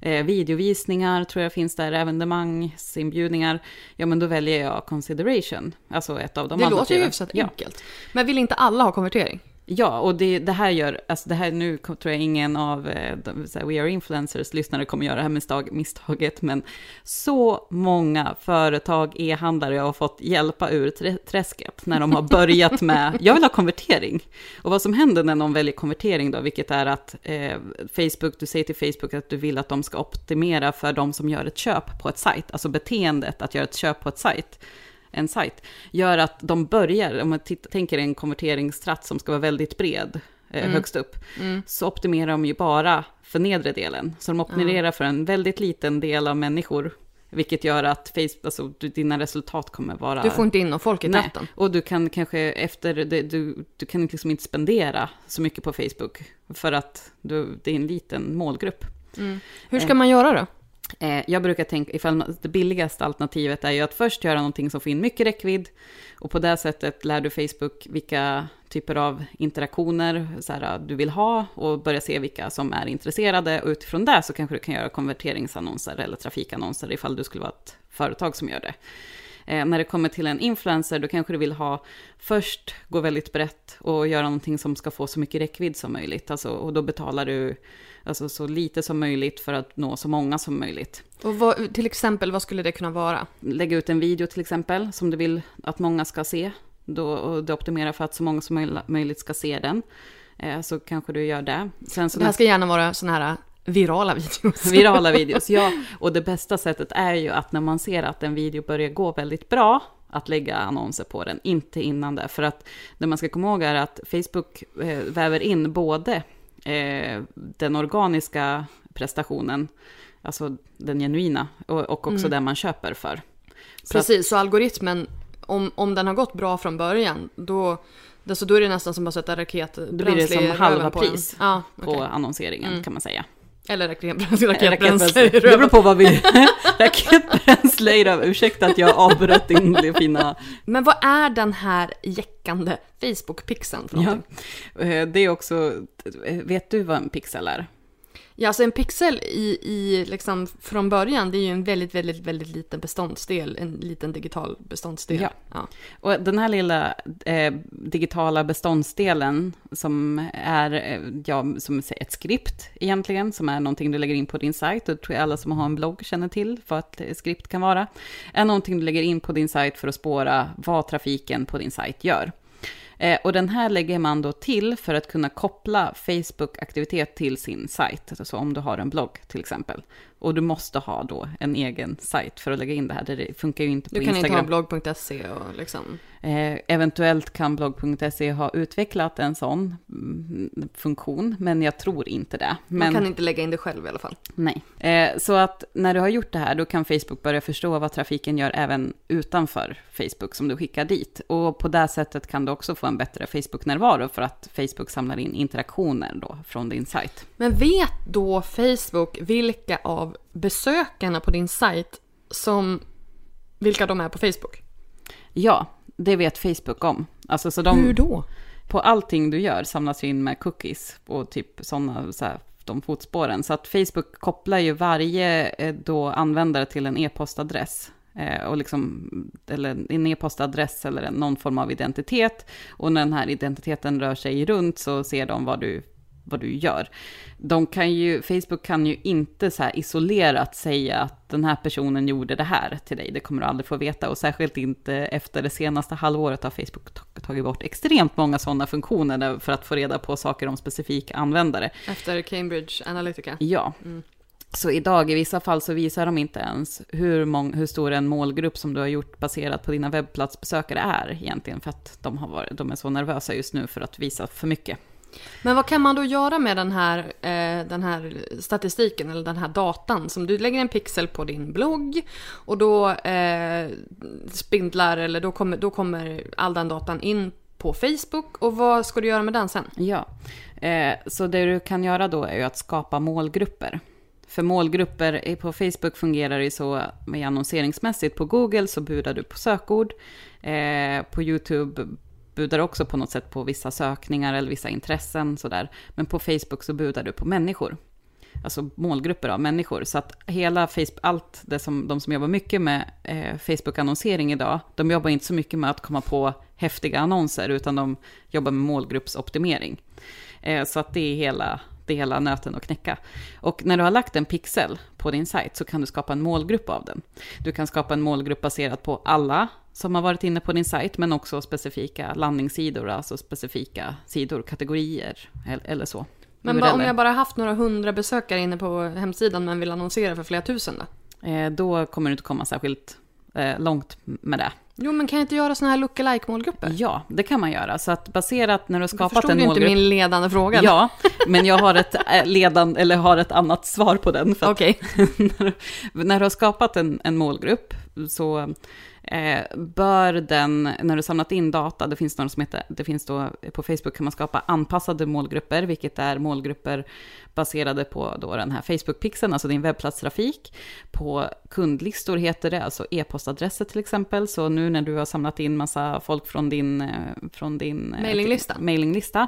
eh, videovisningar tror jag finns där, evenemangsinbjudningar, ja men då väljer jag consideration, alltså ett av de Det låter ju hyfsat ja. enkelt. Men vill inte alla ha konvertering? Ja, och det, det, här gör, alltså det här nu tror jag ingen av eh, de, här, We Are Influencers lyssnare kommer göra det här misstag, misstaget, men så många företag, e-handlare har fått hjälpa ur träsket när de har [laughs] börjat med, jag vill ha konvertering. Och vad som händer när någon väljer konvertering då, vilket är att eh, Facebook, du säger till Facebook att du vill att de ska optimera för de som gör ett köp på ett sajt, alltså beteendet att göra ett köp på ett sajt en sajt, gör att de börjar, om man tänker en konverteringstratt som ska vara väldigt bred, eh, mm. högst upp, mm. så optimerar de ju bara för nedre delen. Så de optimerar mm. för en väldigt liten del av människor, vilket gör att Facebook, alltså, dina resultat kommer vara... Du får inte in någon folk i tratten. Och du kan kanske efter, det, du, du kan liksom inte spendera så mycket på Facebook, för att du, det är en liten målgrupp. Mm. Hur ska man göra då? Eh, jag brukar tänka, ifall det billigaste alternativet är ju att först göra någonting som får in mycket räckvidd och på det sättet lär du Facebook vilka typer av interaktioner så här, äh, du vill ha och börja se vilka som är intresserade och utifrån det så kanske du kan göra konverteringsannonser eller trafikannonser ifall du skulle vara ett företag som gör det. Eh, när det kommer till en influencer, då kanske du vill ha först gå väldigt brett och göra någonting som ska få så mycket räckvidd som möjligt. Alltså, och då betalar du alltså, så lite som möjligt för att nå så många som möjligt. Och vad, till exempel, vad skulle det kunna vara? Lägga ut en video till exempel, som du vill att många ska se. Då, och det optimerar för att så många som möjligt ska se den. Eh, så kanske du gör det. Sen så det här ska gärna vara sådana här Virala videos. [laughs] Virala videos, ja. Och det bästa sättet är ju att när man ser att en video börjar gå väldigt bra, att lägga annonser på den, inte innan det. För att det man ska komma ihåg är att Facebook eh, väver in både eh, den organiska prestationen, alltså den genuina, och, också mm. den man köper för. Så Precis, att, så algoritmen, om, om den har gått bra från början, då, då, då är det nästan som att sätta raketbränsle Då blir det som halva pris ja, okay. på annonseringen mm. kan man säga. Eller raketbränsle. raketbränsle. Det beror på vad vi... [laughs] [laughs] raketbränsle, ursäkta att jag avbröt din fina... Men vad är den här jäckande Facebook-pixeln för någonting? Ja, eh, det är också... Vet du vad en pixel är? Ja, alltså en pixel i, i liksom från början, det är ju en väldigt, väldigt, väldigt liten beståndsdel, en liten digital beståndsdel. Ja. ja. Och den här lilla eh, digitala beståndsdelen som är, eh, ja, som ett skript egentligen, som är någonting du lägger in på din sajt, och det tror jag alla som har en blogg känner till vad ett skript kan vara, är någonting du lägger in på din sajt för att spåra vad trafiken på din sajt gör. Eh, och den här lägger man då till för att kunna koppla Facebook-aktivitet till sin sajt. Alltså om du har en blogg till exempel. Och du måste ha då en egen sajt för att lägga in det här. Det funkar ju inte på Instagram. Du kan inte ha blogg.se och liksom... Eh, eventuellt kan blogg.se ha utvecklat en sån mm, funktion, men jag tror inte det. Men... Man kan inte lägga in det själv i alla fall. Nej. Eh, så att när du har gjort det här, då kan Facebook börja förstå vad trafiken gör även utanför Facebook som du skickar dit. Och på det sättet kan du också få en bättre Facebook-närvaro för att Facebook samlar in interaktioner då från din sajt. Men vet då Facebook vilka av besökarna på din sajt som vilka de är på Facebook? Ja, det vet Facebook om. Alltså, så de, Hur då? På allting du gör samlas in med cookies och typ sådana så här, de fotspåren. Så att Facebook kopplar ju varje eh, då användare till en e-postadress. Eh, och liksom, eller en e-postadress eller någon form av identitet. Och när den här identiteten rör sig runt så ser de vad du vad du gör. De kan ju, Facebook kan ju inte så isolerat säga att den här personen gjorde det här till dig. Det kommer du aldrig få veta och särskilt inte efter det senaste halvåret har Facebook tagit bort extremt många sådana funktioner för att få reda på saker om specifika användare. Efter Cambridge Analytica? Ja. Mm. Så idag i vissa fall så visar de inte ens hur, mång, hur stor en målgrupp som du har gjort baserat på dina webbplatsbesökare är egentligen. För att de, har varit, de är så nervösa just nu för att visa för mycket. Men vad kan man då göra med den här, eh, den här statistiken eller den här datan? Som du lägger en pixel på din blogg och då eh, spindlar eller då kommer, då kommer all den datan in på Facebook och vad ska du göra med den sen? Ja, eh, så det du kan göra då är ju att skapa målgrupper. För målgrupper på Facebook fungerar det så med annonseringsmässigt. På Google så budar du på sökord. Eh, på YouTube budar också på något sätt på vissa sökningar eller vissa intressen sådär. Men på Facebook så budar du på människor. Alltså målgrupper av människor. Så att hela Facebook, allt det som de som jobbar mycket med eh, Facebook-annonsering idag, de jobbar inte så mycket med att komma på häftiga annonser, utan de jobbar med målgruppsoptimering. Eh, så att det är hela det är hela nöten att knäcka. Och när du har lagt en pixel på din sajt så kan du skapa en målgrupp av den. Du kan skapa en målgrupp baserad på alla som har varit inne på din sajt, men också specifika landningssidor, alltså specifika sidor, kategorier eller så. Men om jag bara haft några hundra besökare inne på hemsidan men vill annonsera för flera tusen då? Eh, då kommer du inte komma särskilt eh, långt med det. Jo, men kan jag inte göra sådana här lookalike målgrupper? Ja, det kan man göra. Så att baserat när du har skapat en målgrupp... Du inte min ledande fråga. Ja, men jag har ett, eh, ledan, eller har ett annat svar på den. Okej. Okay. [laughs] när, när du har skapat en, en målgrupp så bör den, när du samlat in data, det finns något som heter, det finns då på Facebook kan man skapa anpassade målgrupper, vilket är målgrupper baserade på då den här Facebook-pixeln, alltså din webbplatstrafik. På kundlistor heter det, alltså e-postadresser till exempel. Så nu när du har samlat in massa folk från din, eh, från din eh, mailinglista, mailinglista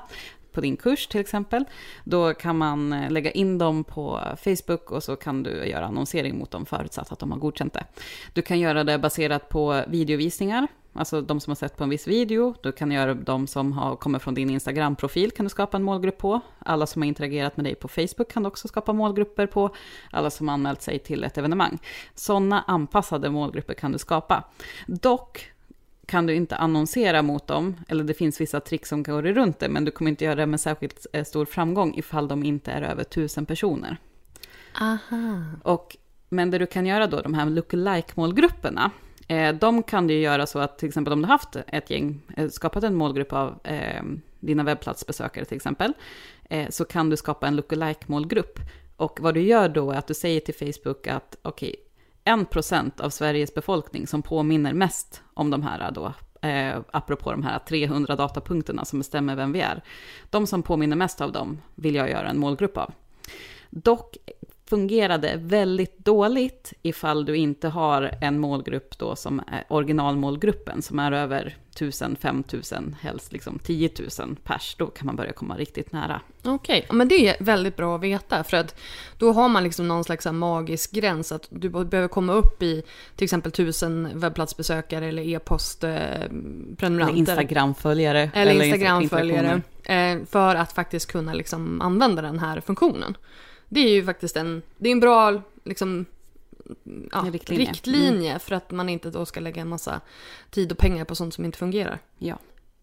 på din kurs till exempel. Då kan man eh, lägga in dem på Facebook och så kan du göra annonsering mot dem förutsatt att de har godkänt det. Du kan göra det baserat på videovisningar, alltså de som har sett på en viss video. Du kan göra de som har, kommer från din Instagram-profil kan du skapa en målgrupp på. Alla som har interagerat med dig på Facebook kan du också skapa målgrupper på. Alla som har anmält sig till ett evenemang. Sådana anpassade målgrupper kan du skapa. Dock kan du inte annonsera mot dem, eller det finns vissa tricks som går runt det, men du kommer inte göra det med särskilt eh, stor framgång ifall de inte är över tusen personer. Aha. Och, men det du kan göra då, de här lookalike-målgrupperna, eh, de kan du göra så att till exempel om du haft ett gäng, eh, skapat en målgrupp av eh, dina webbplatsbesökare till exempel, eh, så kan du skapa en lookalike-målgrupp. Och vad du gör då är att du säger till Facebook att okej, okay, 1% av Sveriges befolkning som påminner mest om de här då, eh, apropå de här 300 datapunkterna som bestämmer vem vi är. De som påminner mest av dem vill jag göra en målgrupp av. Dock fungerade väldigt dåligt ifall du inte har en målgrupp då som är originalmålgruppen som är över 1000, 5000, helst liksom 10 000 pers. Då kan man börja komma riktigt nära. Okej, okay. men det är väldigt bra att veta för att då har man liksom någon slags magisk gräns att du behöver komma upp i till exempel 1000 webbplatsbesökare eller e-postprenumeranter. Eller Instagramföljare. Eller, eller Instagramföljare. Eh, för att faktiskt kunna liksom använda den här funktionen. Det är ju faktiskt en, det är en bra liksom, ja, riktlinje, riktlinje mm. för att man inte då ska lägga en massa tid och pengar på sånt som inte fungerar. Ja.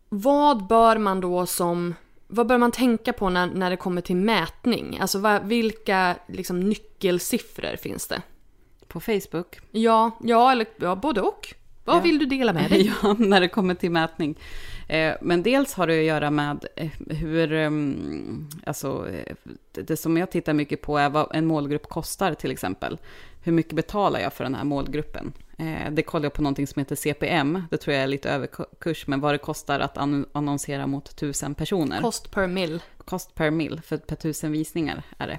Vad bör man då som vad bör man tänka på när, när det kommer till mätning? Alltså vad, vilka liksom, nyckelsiffror finns det? På Facebook? Ja, ja, eller, ja både och. Vad ja. vill du dela med dig? [laughs] Ja, när det kommer till mätning. Eh, men dels har det att göra med eh, hur, ehm, alltså, eh, det som jag tittar mycket på är vad en målgrupp kostar till exempel. Hur mycket betalar jag för den här målgruppen? Eh, det kollar jag på någonting som heter CPM, det tror jag är lite överkurs, men vad det kostar att annonsera mot tusen personer. Kost per mil kost per mil, för per tusen visningar är det.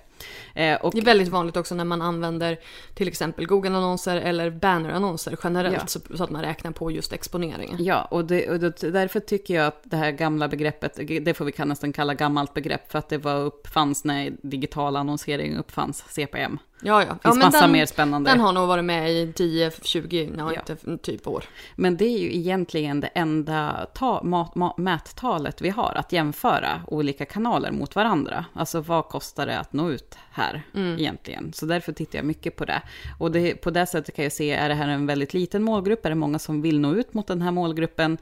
Eh, och, det är väldigt vanligt också när man använder till exempel Google-annonser eller banner-annonser generellt, ja. så, så, att man räknar på just exponeringen. Ja, och, det, och det, därför tycker jag att det här gamla begreppet, det får vi nästan kalla gammalt begrepp, för att det var uppfanns när digital annonsering uppfanns, CPM. Ja, ja. Det finns ja, massa den, mer spännande. Den har nog varit med i 10, 20, ja, ja. inte typ år. Men det är ju egentligen det enda ta, mat, mat, mättalet vi har att jämföra olika kanaler mot varandra. Alltså vad kostar det att nå ut här mm. egentligen? Så därför tittar jag mycket på det. Och det, på det sättet kan jag se, är det här en väldigt liten målgrupp? Är det många som vill nå ut mot den här målgruppen?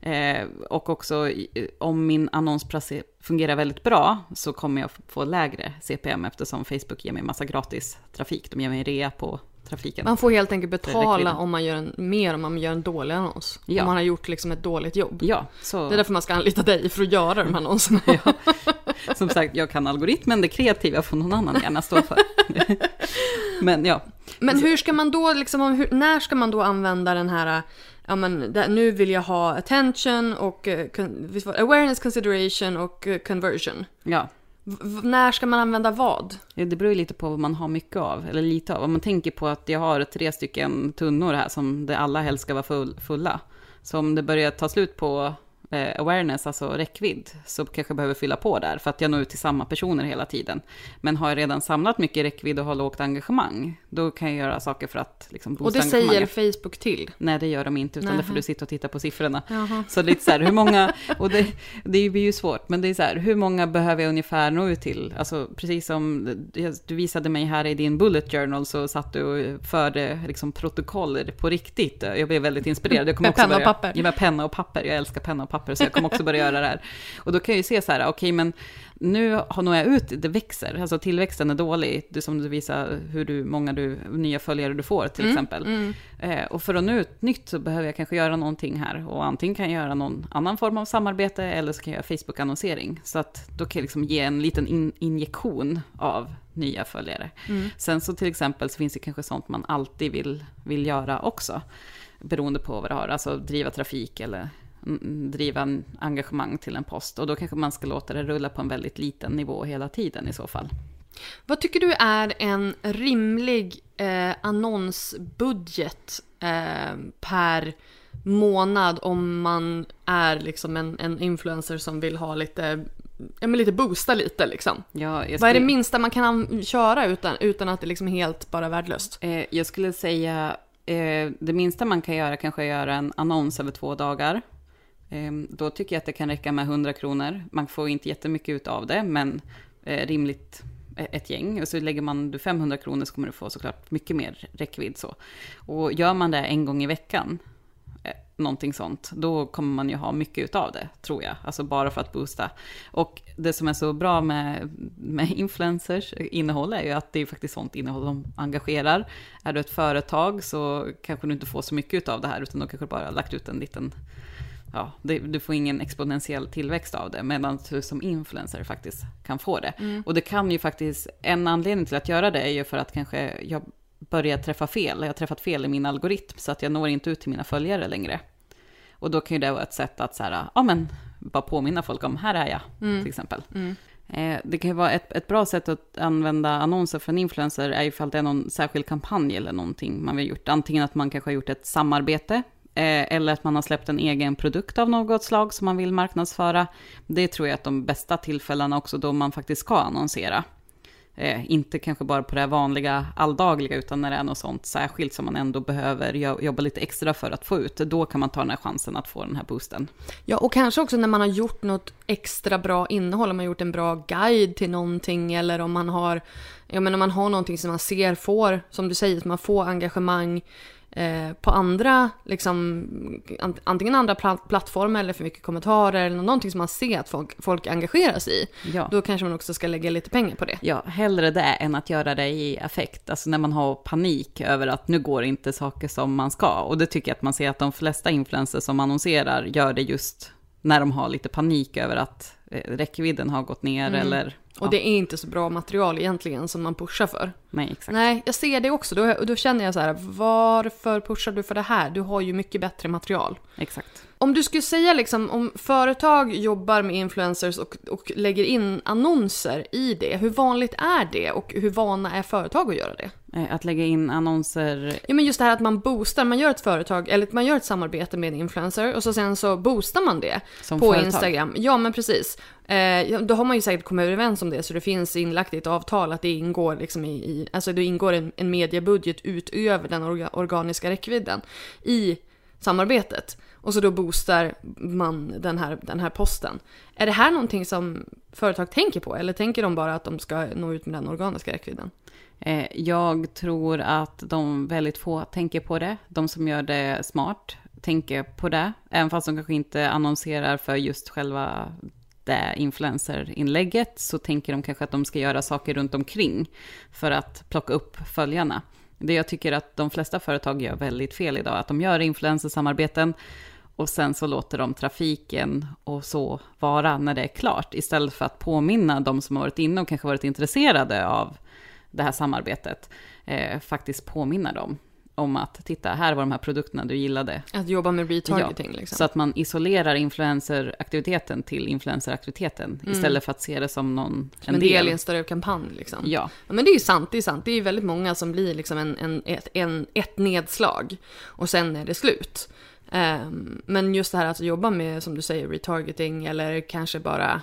Eh, och också om min annons fungerar väldigt bra så kommer jag få lägre CPM eftersom Facebook ger mig massa gratis trafik. De ger mig rea på trafiken. Man får helt enkelt betala om man gör en, mer om man gör en dålig annons. Ja. Om man har gjort liksom ett dåligt jobb. Ja, så... Det är därför man ska anlita dig för att göra de här annonserna. [laughs] ja. Som sagt, jag kan algoritmen, det kreativa får någon annan gärna stå för. Men ja. Men hur ska man då, liksom, om hur, när ska man då använda den här, ja men nu vill jag ha attention och con, awareness consideration och uh, conversion. Ja. V när ska man använda vad? Ja, det beror ju lite på vad man har mycket av, eller lite av. Om man tänker på att jag har tre stycken tunnor här som det alla helst ska vara full, fulla. Så om det börjar ta slut på eh, awareness, alltså räckvidd, så kanske jag behöver fylla på där för att jag når ut till samma personer hela tiden. Men har jag redan samlat mycket räckvidd och har lågt engagemang, då kan jag göra saker för att liksom, boosta Och det säger Facebook till? Nej, det gör de inte, utan Nähä. det får du sitta och titta på siffrorna. Jaha. Så lite så här, hur många, och det, det blir ju svårt, men det är så här, hur många behöver jag ungefär nå ut till? Alltså precis som du visade mig här i din bullet journal så satt du och förde liksom protokoll på riktigt. Jag blev väldigt inspirerad. Jag kommer Med också penna och börja, papper. Ja, med penna och papper. Jag älskar penna och papper, så jag kommer också börja göra det här. Och då kan jag ju se så här, okej, men nu har når jag ut, det växer, alltså tillväxten är dålig, du, som du visar hur du, många du, nya följare du får till exempel. Eh, och för att nå ut nytt så behöver jag kanske göra någonting här, och antingen kan jag göra någon annan form av samarbete, eller så kan jag göra Facebook-annonsering. Så att då kan jag liksom ge en liten in, injektion av nya följare. Sen så till exempel så finns det kanske sånt man alltid vill, vill göra också, beroende på vad det har, alltså driva trafik eller mm, driva en engagemang till en post. Och då kanske man ska låta det rulla på en väldigt liten nivå hela tiden i så fall. Vad tycker du är en rimlig eh, annonsbudget eh, per månad om man är liksom en, en influencer som vill ha lite, ja men lite boosta lite liksom? Ja, jag Vad är skulle- det minsta man kan an- köra utan, utan att det liksom är helt bara värdelöst? Eh, jag skulle säga, eh, det minsta man kan göra kanske är göra en annons över två dagar. Ehm, då tycker jag att det kan räcka med 100 kronor. Man får inte jättemycket ut av det, men eh, rimligt eh, ett gäng. Och så lägger man du 500 kronor så kommer du få såklart mycket mer räckvidd så. Och gör man det en gång i veckan, eh, någonting sånt, då kommer man ju ha mycket utav det, tror jag. Alltså bara för att boosta. Och det som är så bra med, med influencers innehåll är ju att det är faktiskt sånt innehåll de engagerar. Är du ett företag så kanske du inte får så mycket utav det här, utan då kanske du bara har lagt ut en liten Ja, det, du får ingen exponentiell tillväxt av det, medan du som influencer faktiskt kan få det. Och det kan ju faktiskt, en anledning till att göra det är ju för att kanske jag börjar träffa fel. Jag har träffat fel i min algoritm, så att jag når inte ut till mina följare längre. Och då kan ju det vara ett sätt att så här, ja men, bara påminna folk om, här är jag, till exempel. Eh, det kan ju vara ett, ett bra sätt att använda annonser för en influencer, är ifall det är någon särskild kampanj eller någonting man vill gjort. Antingen att man kanske har gjort ett samarbete, Eh, eller att man har släppt en egen produkt av något slag som man vill marknadsföra. Det tror jag är de bästa tillfällena också då man faktiskt ska annonsera. Eh, inte kanske bara på det vanliga alldagliga, utan när det är något sånt särskilt som man ändå behöver jobba lite extra för att få ut. Då kan man ta den här chansen att få den här boosten. Ja, och kanske också när man har gjort något extra bra innehåll, om man har gjort en bra guide till någonting eller om man har, jag menar, om man har någonting som man ser får, som du säger, att man får engagemang eh, på andra, liksom, ant- antingen andra pla- plattformar eller för mycket kommentarer eller någonting som man ser att folk, folk engagerar sig i. Ja. Då kanske man också ska lägga lite pengar på det. Ja, hellre det än att göra det i affekt. Alltså när man har panik över att nu går inte saker som man ska. Och det tycker jag att man ser att de flesta influencers som annonserar gör det just när de har lite panik över att räckvidden har gått ner eller... Och det är inte så bra material egentligen som man pushar för. Nej, exakt. Nej, jag ser det också. Då, då känner jag så här, varför pushar du för det här? Du har ju mycket bättre material. Exakt. Om du skulle säga liksom, om företag jobbar med influencers och, och lägger in annonser i det, hur vanligt är det och hur vana är företag att göra det? Eh, Att lägga in annonser... Ja men just det här att man boostar, man gör ett företag, eller man gör ett samarbete med en influencer och så sen så boostar man det Som på företag. Instagram. Ja men precis. Eh, då har man ju säkert kommit överens om det så det finns inlagt i ett avtal att det ingår liksom i, i alltså det ingår en, en mediebudget utöver den orga, organiska räckvidden i samarbetet. Och så då boostar man den här, den här posten. Är det här någonting som företag tänker på eller tänker de bara att de ska nå ut med den organiska räckvidden? Eh, jag tror att de väldigt få tänker på det. De som gör det smart tänker på det. Även fast de kanske inte annonserar för just själva det influencerinlägget så tänker de kanske att de ska göra saker runt omkring för att plocka upp följarna. Det jag tycker att de flesta företag gör väldigt fel idag, att de gör influencersamarbeten och sen så låter de trafiken och så vara när det är klart, istället för att påminna de som har varit inne och kanske varit intresserade av det här samarbetet, eh, faktiskt påminna dem om att titta, här var de här produkterna du gillade. Att jobba med retargeting Ja, liksom. Så att man isolerar influenceraktiviteten till influenceraktiviteten, istället för att se det som någon, Mm. Som en del i en större kampanj liksom. Ja, Ja, men det är ju sant, det är sant. Det är ju väldigt många som blir liksom en, en, ett, en, ett nedslag och sen är det slut. Ehm, men just det här att jobba med, som du säger, retargeting eller kanske bara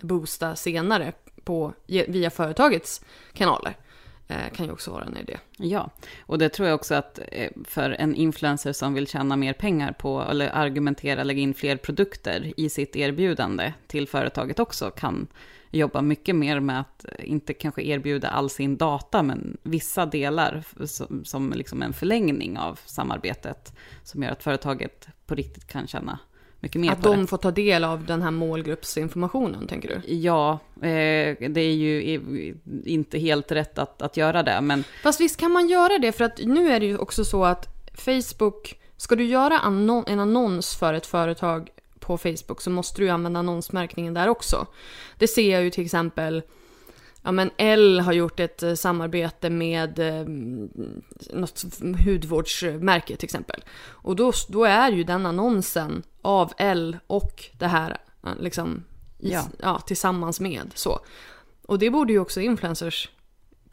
boosta senare på, via företagets kanaler Eh, kan ju också vara en idé. Ja, och det tror jag också att eh, för en influencer som vill tjäna mer pengar på, eller argumentera, lägga in fler produkter i sitt erbjudande till företaget också, kan jobba mycket mer med att eh, inte kanske erbjuda all sin data, men vissa delar som, som liksom en förlängning av samarbetet, som gör att företaget på riktigt kan tjäna mycket mer Att på de det. får ta del av den här målgruppsinformationen, tänker du? Ja, eh, det är ju inte helt rätt att, att göra det, men Fast visst kan man göra det, för att nu är det ju också så att Facebook, ska du göra annon- en annons för ett företag på Facebook så måste du använda annonsmärkningen där också. Det ser jag ju till exempel, ja men L har gjort ett eh, samarbete med eh, något hudvårdsmärke till exempel. Och då, då är ju den annonsen av L och det här eh, liksom i, Ja. ja. tillsammans med så. Och det borde ju också influencers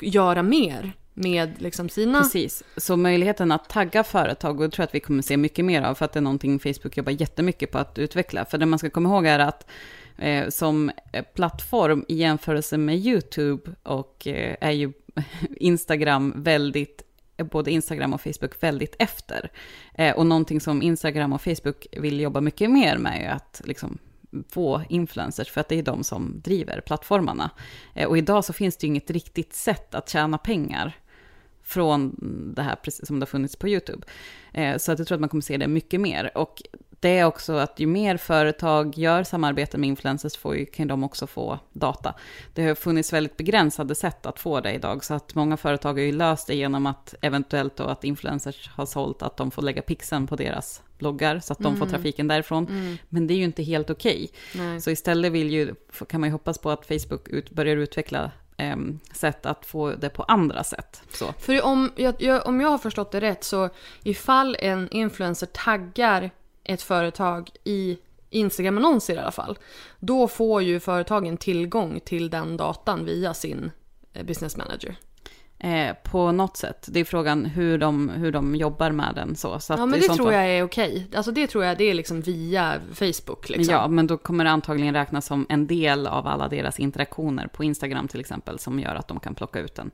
göra mer med liksom sina... Precis, så möjligheten att tagga företag, och tror att vi kommer se mycket mer av, för att det är någonting Facebook jobbar jättemycket på att utveckla. För det man ska komma ihåg är att eh, som eh, plattform i jämförelse med YouTube och eh, är ju [laughs] Instagram väldigt både Instagram och Facebook väldigt efter. Eh, och någonting som Instagram och Facebook vill jobba mycket mer med är att liksom få influencers, för att det är de som driver plattformarna. Eh, och idag så finns det ju inget riktigt sätt att tjäna pengar från det här precis som det har funnits på YouTube. Eh, så att jag tror att man kommer se det mycket mer. Och det är också att ju mer företag gör samarbete med influencers får ju, kan de också få data. Det har funnits väldigt begränsade sätt att få det idag, så att många företag har ju löst det genom att eventuellt då att influencers har sålt att de får lägga pixeln på deras bloggar, så att de får trafiken därifrån. Men det är ju inte helt okej. Nej. Så istället vill ju, kan man ju hoppas på att Facebook ut, börjar utveckla em, sätt att få det på andra sätt. Så. För om jag, jag, om jag har förstått det rätt så ifall en influencer taggar ett företag i Instagram-annonser i alla fall, då får ju företagen tillgång till den datan via sin eh, business manager. Eh, på något sätt. Det är frågan hur de, hur de jobbar med den. Så, så Ja men det tror fall- jag är okej. Alltså det tror jag det är liksom via Facebook liksom. Ja, men då kommer det antagligen räknas som en del av alla deras interaktioner på Instagram till exempel, som gör att de kan plocka ut den.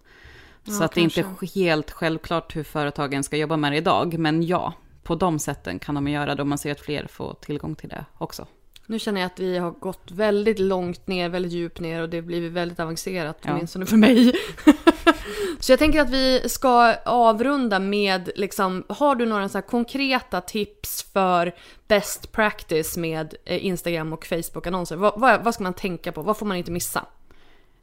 Så Ja, att det är inte helt självklart hur företagen ska jobba med det idag, men ja, på de sätten kan de göra det och man ser att fler får tillgång till det också. Nu känner jag att vi har gått väldigt långt ner, väldigt djupt ner och det har blivit väldigt avancerat, Ja. åtminstone för mig. [laughs] så jag tänker att vi ska avrunda med, liksom, har du några så konkreta tips för best practice med eh, Instagram och Facebook-annonser? Vad, vad, vad ska man tänka på? Vad får man inte missa?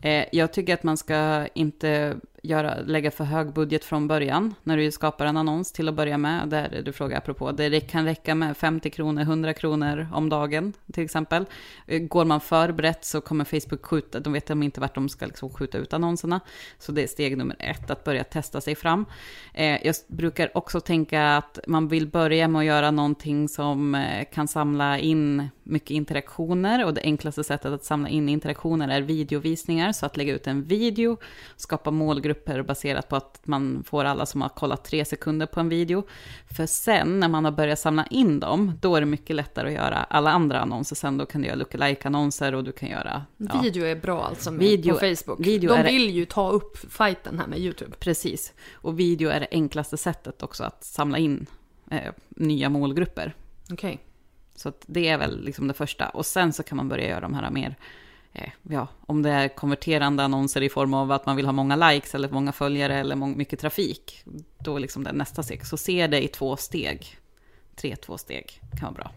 Eh, jag tycker att man ska inte göra, lägga för hög budget från början när du skapar en annons till att börja med. Där du frågar apropå, det kan räcka med 50 kronor, 100 kronor om dagen till exempel. Eh, går man för brett så kommer Facebook skjuta, de vet de inte vart de ska liksom skjuta ut annonserna. Så det är steg nummer ett, att börja testa sig fram. Eh, jag brukar också tänka att man vill börja med att göra någonting som eh, kan samla in mycket interaktioner och det enklaste sättet att samla in interaktioner är videovisningar. Så att lägga ut en video, skapa målgrupper baserat på att man får alla som har kollat tre sekunder på en video. För sen när man har börjat samla in dem, då är det mycket lättare att göra alla andra annonser. Sen då kan du göra lookalike-annonser och du kan göra... ja. Video är bra alltså med, Video- på Facebook. video De är vill ju ta upp fighten här med YouTube. Precis. Och video är det enklaste sättet också att samla in eh, nya målgrupper. Okej. Så att det är väl liksom det första. Och sen så kan man börja göra de här mer, eh, ja, om det är konverterande annonser i form av att man vill ha många likes eller många följare eller må- mycket trafik. Då är liksom det nästa steg. Så se det i två steg. Tre, två steg kan vara bra.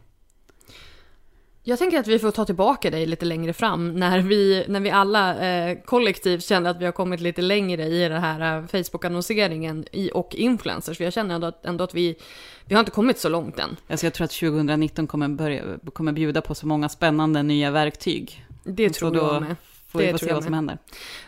Jag tänker att vi får ta tillbaka dig lite längre fram när vi, när vi alla eh, kollektivt känner att vi har kommit lite längre i den här eh, Facebook-annonseringen i, och influencers. För jag känner ändå att, ändå att vi, vi har inte kommit så långt än. Alltså jag tror att 2019 kommer, börja, kommer bjuda på så många spännande nya verktyg. Det tror så då jag med. får vi Det få tror se vad som med. händer.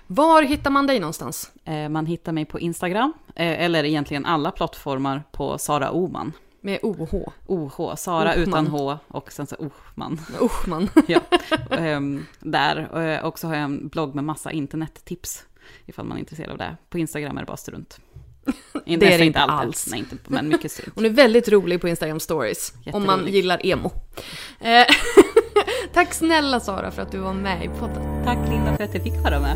Var hittar man dig någonstans? Eh, man hittar mig på Instagram, eh, eller egentligen alla plattformar på Sara Oman. Med OH. OH, Sara Ohman. utan H och sen så Ohman. Usch man. [laughs] Ja, ehm, där. Eh, Och så har jag en blogg med massa internettips. Ifall man är intresserad av det. På Instagram är det bara strunt. [laughs] Det är det inte alltid. alls. Nej, inte, men mycket [laughs] strunt. Hon är väldigt rolig på Instagram stories. Om man gillar emo. Eh, Tack snälla Sara för att du var med i podden. Tack Linda för att jag fick vara med.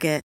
It.